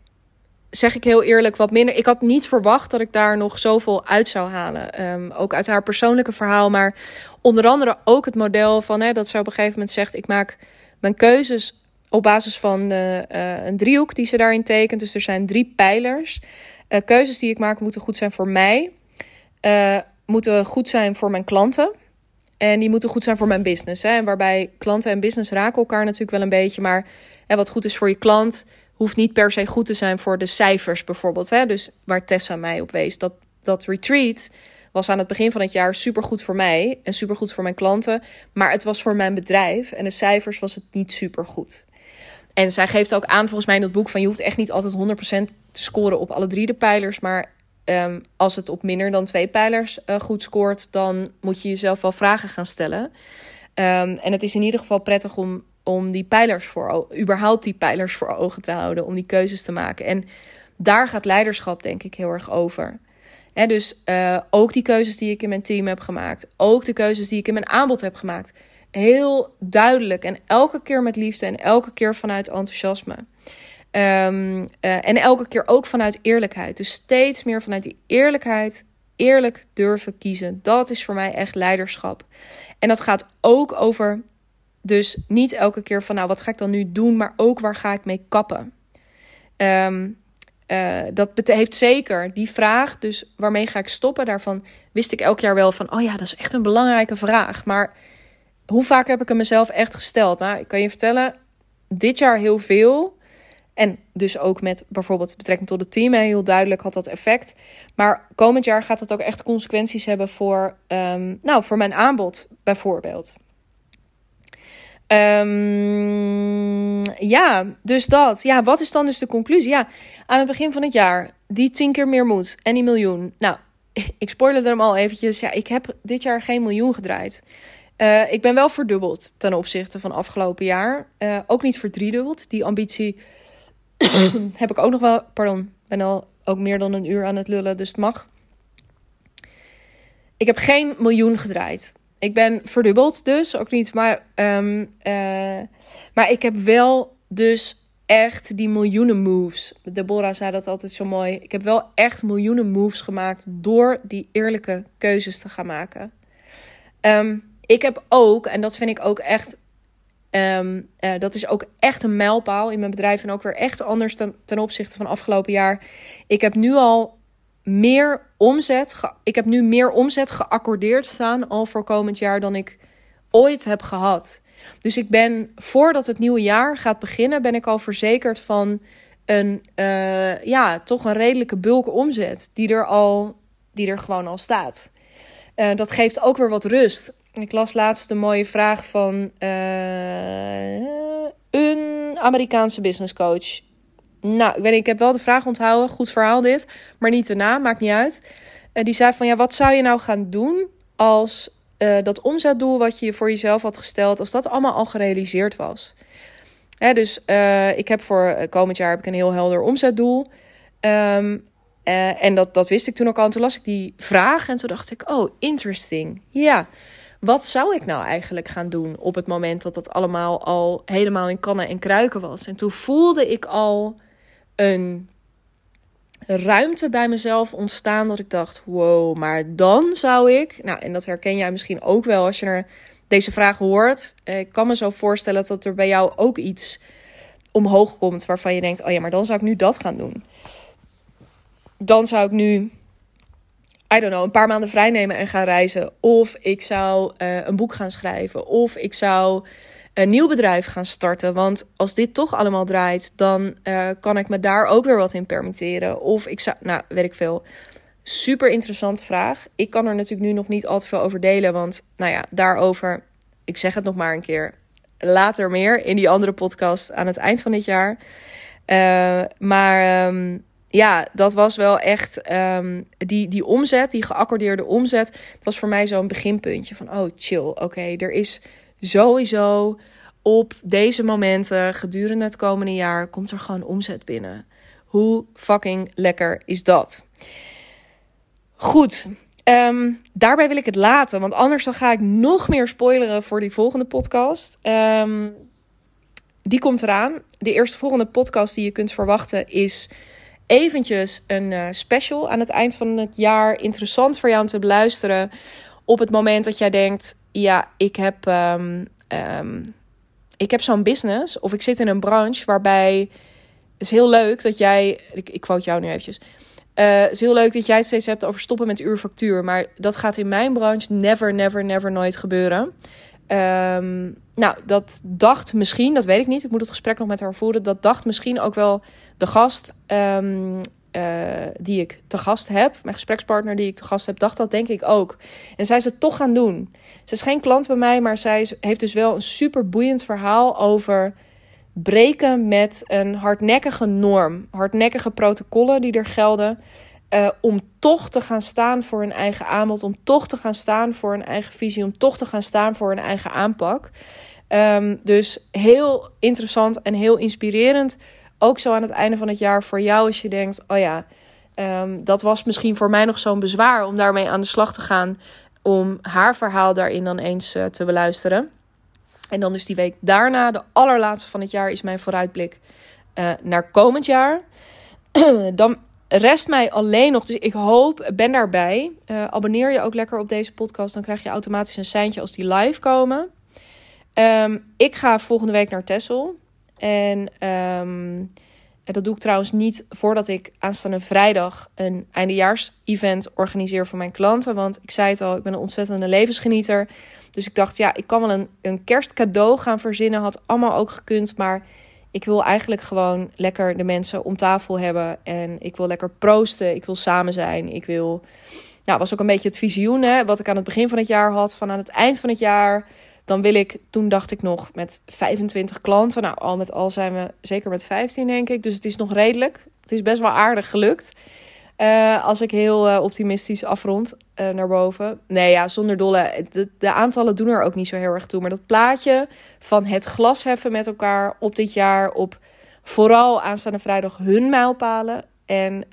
zeg ik heel eerlijk, wat minder. Ik had niet verwacht dat ik daar nog zoveel uit zou halen. Um, ook uit haar persoonlijke verhaal, maar onder andere ook het model van hè, dat ze op een gegeven moment zegt: ik maak mijn keuzes op basis van uh, een driehoek die ze daarin tekent. Dus er zijn drie pijlers. Uh, keuzes die ik maak moeten goed zijn voor mij. Moeten goed zijn voor mijn klanten. En die moeten goed zijn voor mijn business. Hè. En waarbij klanten en business raken elkaar natuurlijk wel een beetje. Maar hè, wat goed is voor je klant, hoeft niet per se goed te zijn voor de cijfers bijvoorbeeld. Hè. Dus waar Tessa mij op wees. Dat, dat retreat was aan het begin van het jaar supergoed voor mij en supergoed voor mijn klanten. Maar het was voor mijn bedrijf en de cijfers was het niet supergoed. En zij geeft ook aan, volgens mij in het boek, van je hoeft echt niet altijd 100% te scoren op alle drie de pijlers. Maar um, als het op minder dan twee pijlers uh, goed scoort, dan moet je jezelf wel vragen gaan stellen. Um, en het is in ieder geval prettig om, om die pijlers voor, überhaupt die pijlers voor ogen te houden, om die keuzes te maken. En daar gaat leiderschap denk ik heel erg over. He, dus uh, ook die keuzes die ik in mijn team heb gemaakt, ook de keuzes die ik in mijn aanbod heb gemaakt heel duidelijk en elke keer met liefde en elke keer vanuit enthousiasme. Um, uh, en elke keer ook vanuit eerlijkheid. Dus steeds meer vanuit die eerlijkheid, eerlijk durven kiezen. Dat is voor mij echt leiderschap. En dat gaat ook over, dus niet elke keer van, nou, wat ga ik dan nu doen, maar ook waar ga ik mee kappen. Um, uh, dat heeft zeker die vraag, dus waarmee ga ik stoppen? Daarvan wist ik elk jaar wel van, oh ja, dat is echt een belangrijke vraag. Maar hoe vaak heb ik hem mezelf echt gesteld? Nou, ik kan je vertellen, dit jaar heel veel. En dus ook met bijvoorbeeld betrekking tot het team, heel duidelijk had dat effect. Maar komend jaar gaat dat ook echt consequenties hebben voor, um, nou, voor mijn aanbod, bijvoorbeeld. Um, ja, dus dat. Ja, wat is dan dus de conclusie? Ja, aan het begin van het jaar, die tien keer meer moed en die miljoen. Nou, [laughs] ik spoilerde hem al eventjes. Ja, ik heb dit jaar geen miljoen gedraaid. Uh, ik ben wel verdubbeld ten opzichte van afgelopen jaar. Uh, ook niet verdriedubbeld. Die ambitie [clears throat] heb ik ook nog wel. Pardon, ben al ook meer dan een uur aan het lullen, dus het mag. Ik heb geen miljoen gedraaid. Ik ben verdubbeld, dus ook niet. Maar, um, uh, maar ik heb wel dus echt die miljoenen moves. Deborah zei dat altijd zo mooi. Ik heb wel echt miljoenen moves gemaakt door die eerlijke keuzes te gaan maken. Um, ik heb ook, en dat vind ik ook echt Um, dat is ook echt een mijlpaal in mijn bedrijf en ook weer echt anders ten, ten opzichte van afgelopen jaar. Ik heb nu al meer omzet. Ik heb nu meer omzet geaccordeerd staan al voor komend jaar dan ik ooit heb gehad. Dus ik ben voordat het nieuwe jaar gaat beginnen, ben ik al verzekerd van een uh, ja, toch een redelijke bulk omzet die er al die er gewoon al staat. Uh, dat geeft ook weer wat rust. Ik las laatst een mooie vraag van uh, een Amerikaanse business coach. Nou, ik weet ik heb wel de vraag onthouden. Goed verhaal dit, maar niet de naam, maakt niet uit. Uh, die zei van, ja, wat zou je nou gaan doen als uh, dat omzetdoel wat je voor jezelf had gesteld, als dat allemaal al gerealiseerd was? Hè, dus ik heb voor komend jaar heb ik een heel helder omzetdoel. Um, en dat, dat wist ik toen ook al. En toen las ik die vraag en toen dacht ik, oh, interesting. Ja, wat zou ik nou eigenlijk gaan doen op het moment dat dat allemaal al helemaal in kannen en kruiken was? En toen voelde ik al een ruimte bij mezelf ontstaan dat ik dacht: wow, maar dan zou ik. Nou, en dat herken jij misschien ook wel als je er deze vraag hoort. Ik kan me zo voorstellen dat er bij jou ook iets omhoog komt waarvan je denkt: oh ja, maar dan zou ik nu dat gaan doen. Dan zou ik nu, I don't know, een paar maanden vrij nemen en gaan reizen. Of ik zou uh, een boek gaan schrijven. Of ik zou een nieuw bedrijf gaan starten. Want als dit toch allemaal draait, dan uh, kan ik me daar ook weer wat in permitteren. Of ik zou, nou, weet ik veel. Super interessante vraag. Ik kan er natuurlijk nu nog niet al te veel over delen. Want, nou ja, daarover, ik zeg het nog maar een keer. Later meer in die andere podcast aan het eind van dit jaar. Uh, maar um, ja, dat was wel echt um, die, die omzet, die geaccordeerde omzet. was voor mij zo'n beginpuntje van: oh, chill. Oké, er is sowieso op deze momenten gedurende het komende jaar komt er gewoon omzet binnen. Hoe fucking lekker is dat? Goed, um, daarbij wil ik het laten, want anders dan ga ik nog meer spoileren voor die volgende podcast. Um, die komt eraan. De eerste volgende podcast die je kunt verwachten is eventjes een uh, special aan het eind van het jaar. Interessant voor jou om te beluisteren op het moment dat jij denkt: ja, ik heb, um, um, ik heb zo'n business of ik zit in een branche waarbij het is heel leuk dat jij, ik, ik quote jou nu eventjes. Uh, het is heel leuk dat jij het steeds hebt over stoppen met uurfactuur. Maar dat gaat in mijn branche never, never, never nooit gebeuren. Um, nou, dat dacht misschien, dat weet ik niet. Ik moet het gesprek nog met haar voeren. Dat dacht misschien ook wel de gast um, uh, die ik te gast heb, mijn gesprekspartner die ik te gast heb, dacht dat denk ik ook. En zij het toch gaan doen. Ze is geen klant bij mij, maar zij heeft dus wel een super boeiend verhaal over breken met een hardnekkige norm, hardnekkige protocollen die er gelden. Uh, om toch te gaan staan voor een eigen aanbod, om toch te gaan staan voor een eigen visie, om toch te gaan staan voor een eigen aanpak. Um, dus heel interessant en heel inspirerend ook zo aan het einde van het jaar voor jou als je denkt: oh ja, um, dat was misschien voor mij nog zo'n bezwaar om daarmee aan de slag te gaan. Om haar verhaal daarin dan eens uh, te beluisteren. En dan dus die week daarna, de allerlaatste van het jaar, is mijn vooruitblik uh, naar komend jaar. [clears throat] dan rest mij alleen nog, dus ik hoop, ben daarbij. Uh, abonneer je ook lekker op deze podcast, dan krijg je automatisch een seintje als die live komen. Um, ik ga volgende week naar Tessel. En, um, dat doe ik trouwens niet voordat ik aanstaande vrijdag een eindejaars-event organiseer voor mijn klanten. Want ik zei het al, ik ben een ontzettende levensgenieter. Dus ik dacht, ja, ik kan wel een, een kerstcadeau gaan verzinnen. Had allemaal ook gekund. Maar ik wil eigenlijk gewoon lekker de mensen om tafel hebben. En ik wil lekker proosten. Ik wil samen zijn. Ik wil. Nou, was ook een beetje het visioen hè, wat ik aan het begin van het jaar had. Van aan het eind van het jaar dan wil ik, toen dacht ik nog met 25 klanten. Nou, al met al zijn we zeker met 15, denk ik. Dus het is nog redelijk. Het is best wel aardig gelukt. Uh, als ik heel uh, optimistisch afrond uh, naar boven. Nee, ja, zonder dolle. De, aantallen doen er ook niet zo heel erg toe. Maar dat plaatje van het glas heffen met elkaar op dit jaar. Op vooral aanstaande vrijdag hun mijlpalen. En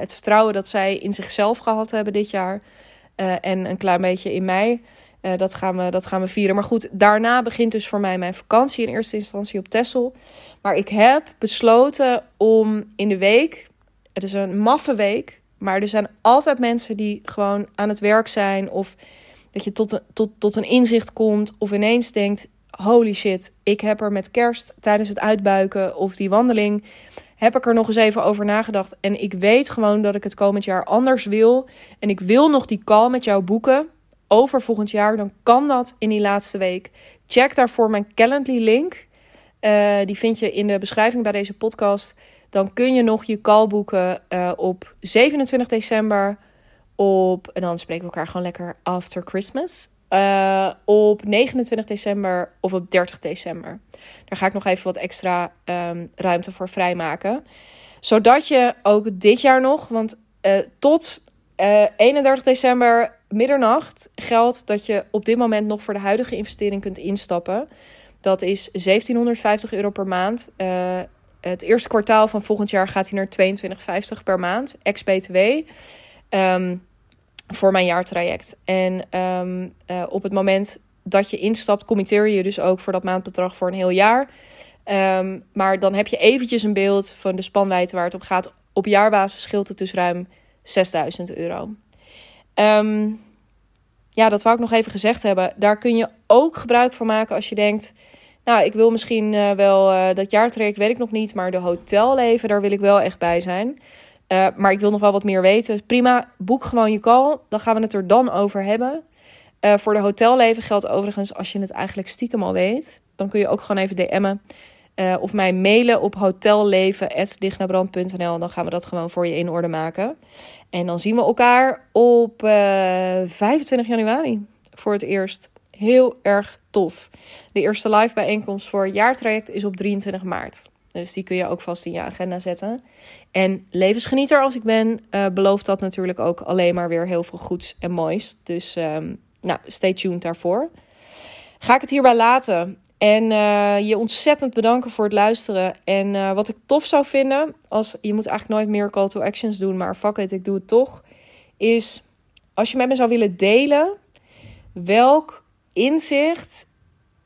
het vertrouwen dat zij in zichzelf gehad hebben dit jaar. en een klein beetje in mij. Dat, gaan we, dat gaan we vieren. Maar goed, daarna begint dus voor mij mijn vakantie in eerste instantie op Texel. Maar ik heb besloten om in de week, het is een maffe week, maar er zijn altijd mensen die gewoon aan het werk zijn. Of dat je tot, een, tot, tot een inzicht komt of ineens denkt, holy shit, ik heb er met kerst tijdens het uitbuiken of die wandeling, heb ik er nog eens even over nagedacht. En ik weet gewoon dat ik het komend jaar anders wil. En ik wil nog die call met jou boeken over volgend jaar. Dan kan dat in die laatste week. Check daarvoor mijn Calendly link. Uh, die vind je in de beschrijving bij deze podcast. Dan kun je nog je call boeken uh, op 27 december. Op, en dan spreken we elkaar gewoon lekker after Christmas. Uh, op 29 december of op 30 december. Daar ga ik nog even wat extra um, ruimte voor vrijmaken. Zodat je ook dit jaar nog, want uh, tot uh, 31 december middernacht geldt dat je op dit moment nog voor de huidige investering kunt instappen. Dat is 1750 euro per maand. Het eerste kwartaal van volgend jaar gaat hij naar 22,50 per maand, ex-BTW. Um, voor mijn jaartraject. En um, uh, op het moment dat je instapt, committeer je dus ook voor dat maandbedrag voor een heel jaar. Um, maar dan heb je eventjes een beeld van de spanwijdte waar het op gaat. Op jaarbasis scheelt het dus ruim 6000 euro. Ja, dat wou ik nog even gezegd hebben. Daar kun je ook gebruik van maken als je denkt... Nou, ik wil misschien uh, wel uh, dat jaartraject, weet ik nog niet. Maar de hotelleven, daar wil ik wel echt bij zijn. Uh, maar ik wil nog wel wat meer weten. Prima, boek gewoon je call. Dan gaan we het er dan over hebben. Voor de hotelleven geldt overigens, als je het eigenlijk stiekem al weet, dan kun je ook gewoon even DM'en. Of mij mailen op hotelleven.dichtnabrand.nl. Dan gaan we dat gewoon voor je in orde maken. En dan zien we elkaar op 25 januari voor het eerst. Heel erg tof. De eerste live bijeenkomst voor het jaartraject is op 23 maart. Dus die kun je ook vast in je agenda zetten. En levensgenieter als ik ben, uh, belooft dat natuurlijk ook alleen maar weer heel veel goeds en moois. Dus um, nou, stay tuned daarvoor. Ga ik het hierbij laten. En uh, je ontzettend bedanken voor het luisteren. En uh, wat ik tof zou vinden, als je moet eigenlijk nooit meer call to actions doen, maar fuck it, ik doe het toch. Is als je met me zou willen delen welk inzicht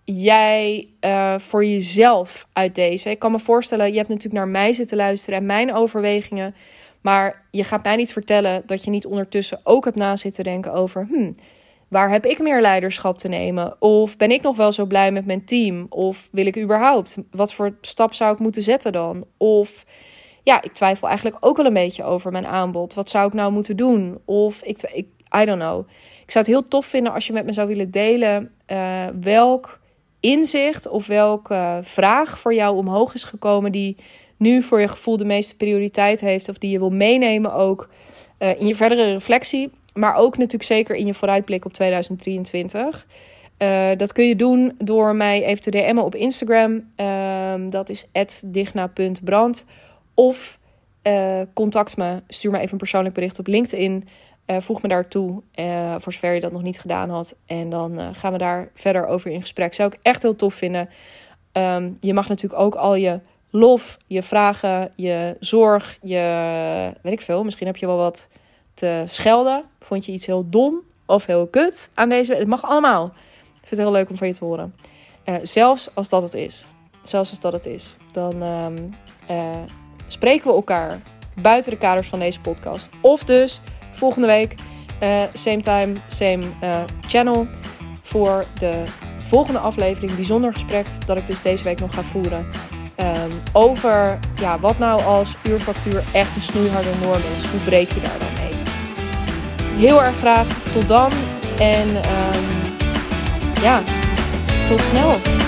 jij uh, voor jezelf uit deze? Ik kan me voorstellen, je hebt natuurlijk naar mij zitten luisteren en mijn overwegingen. Maar je gaat mij niet vertellen dat je niet ondertussen ook hebt na zitten denken over... Hmm, waar heb ik meer leiderschap te nemen? Of ben ik nog wel zo blij met mijn team? Of wil ik überhaupt? Wat voor stap zou ik moeten zetten dan? Of ja, ik twijfel eigenlijk ook wel een beetje over mijn aanbod. Wat zou ik nou moeten doen? Of ik, ik I don't know. Ik zou het heel tof vinden als je met me zou willen delen uh, welk inzicht of welke vraag voor jou omhoog is gekomen die nu voor je gevoel de meeste prioriteit heeft of die je wil meenemen ook uh, in je verdere reflectie, maar ook natuurlijk zeker in je vooruitblik op 2023. Uh, dat kun je doen door mij even te DM'en op Instagram. Uh, dat is digna.brand. Of contact me, stuur me even een persoonlijk bericht op LinkedIn. Uh, voeg me daartoe, uh, voor zover je dat nog niet gedaan had. En dan uh, gaan we daar verder over in gesprek. Zou ik echt heel tof vinden. Um, je mag natuurlijk ook al je lof, je vragen, je zorg, je weet ik veel. Misschien heb je wel wat te schelden. Vond je iets heel dom of heel kut aan deze? Het mag allemaal. Ik vind het heel leuk om van je te horen. zelfs als dat het is. Zelfs als dat het is. Dan um, spreken we elkaar buiten de kaders van deze podcast. Of dus volgende week, uh, same time, same uh, channel. Voor de volgende aflevering, bijzonder gesprek dat ik dus deze week nog ga voeren. Um, over ja, wat nou als uurfactuur echt een snoeiharde norm is. Hoe breek je daar dan mee? Heel erg graag tot dan. En um, ja, tot snel.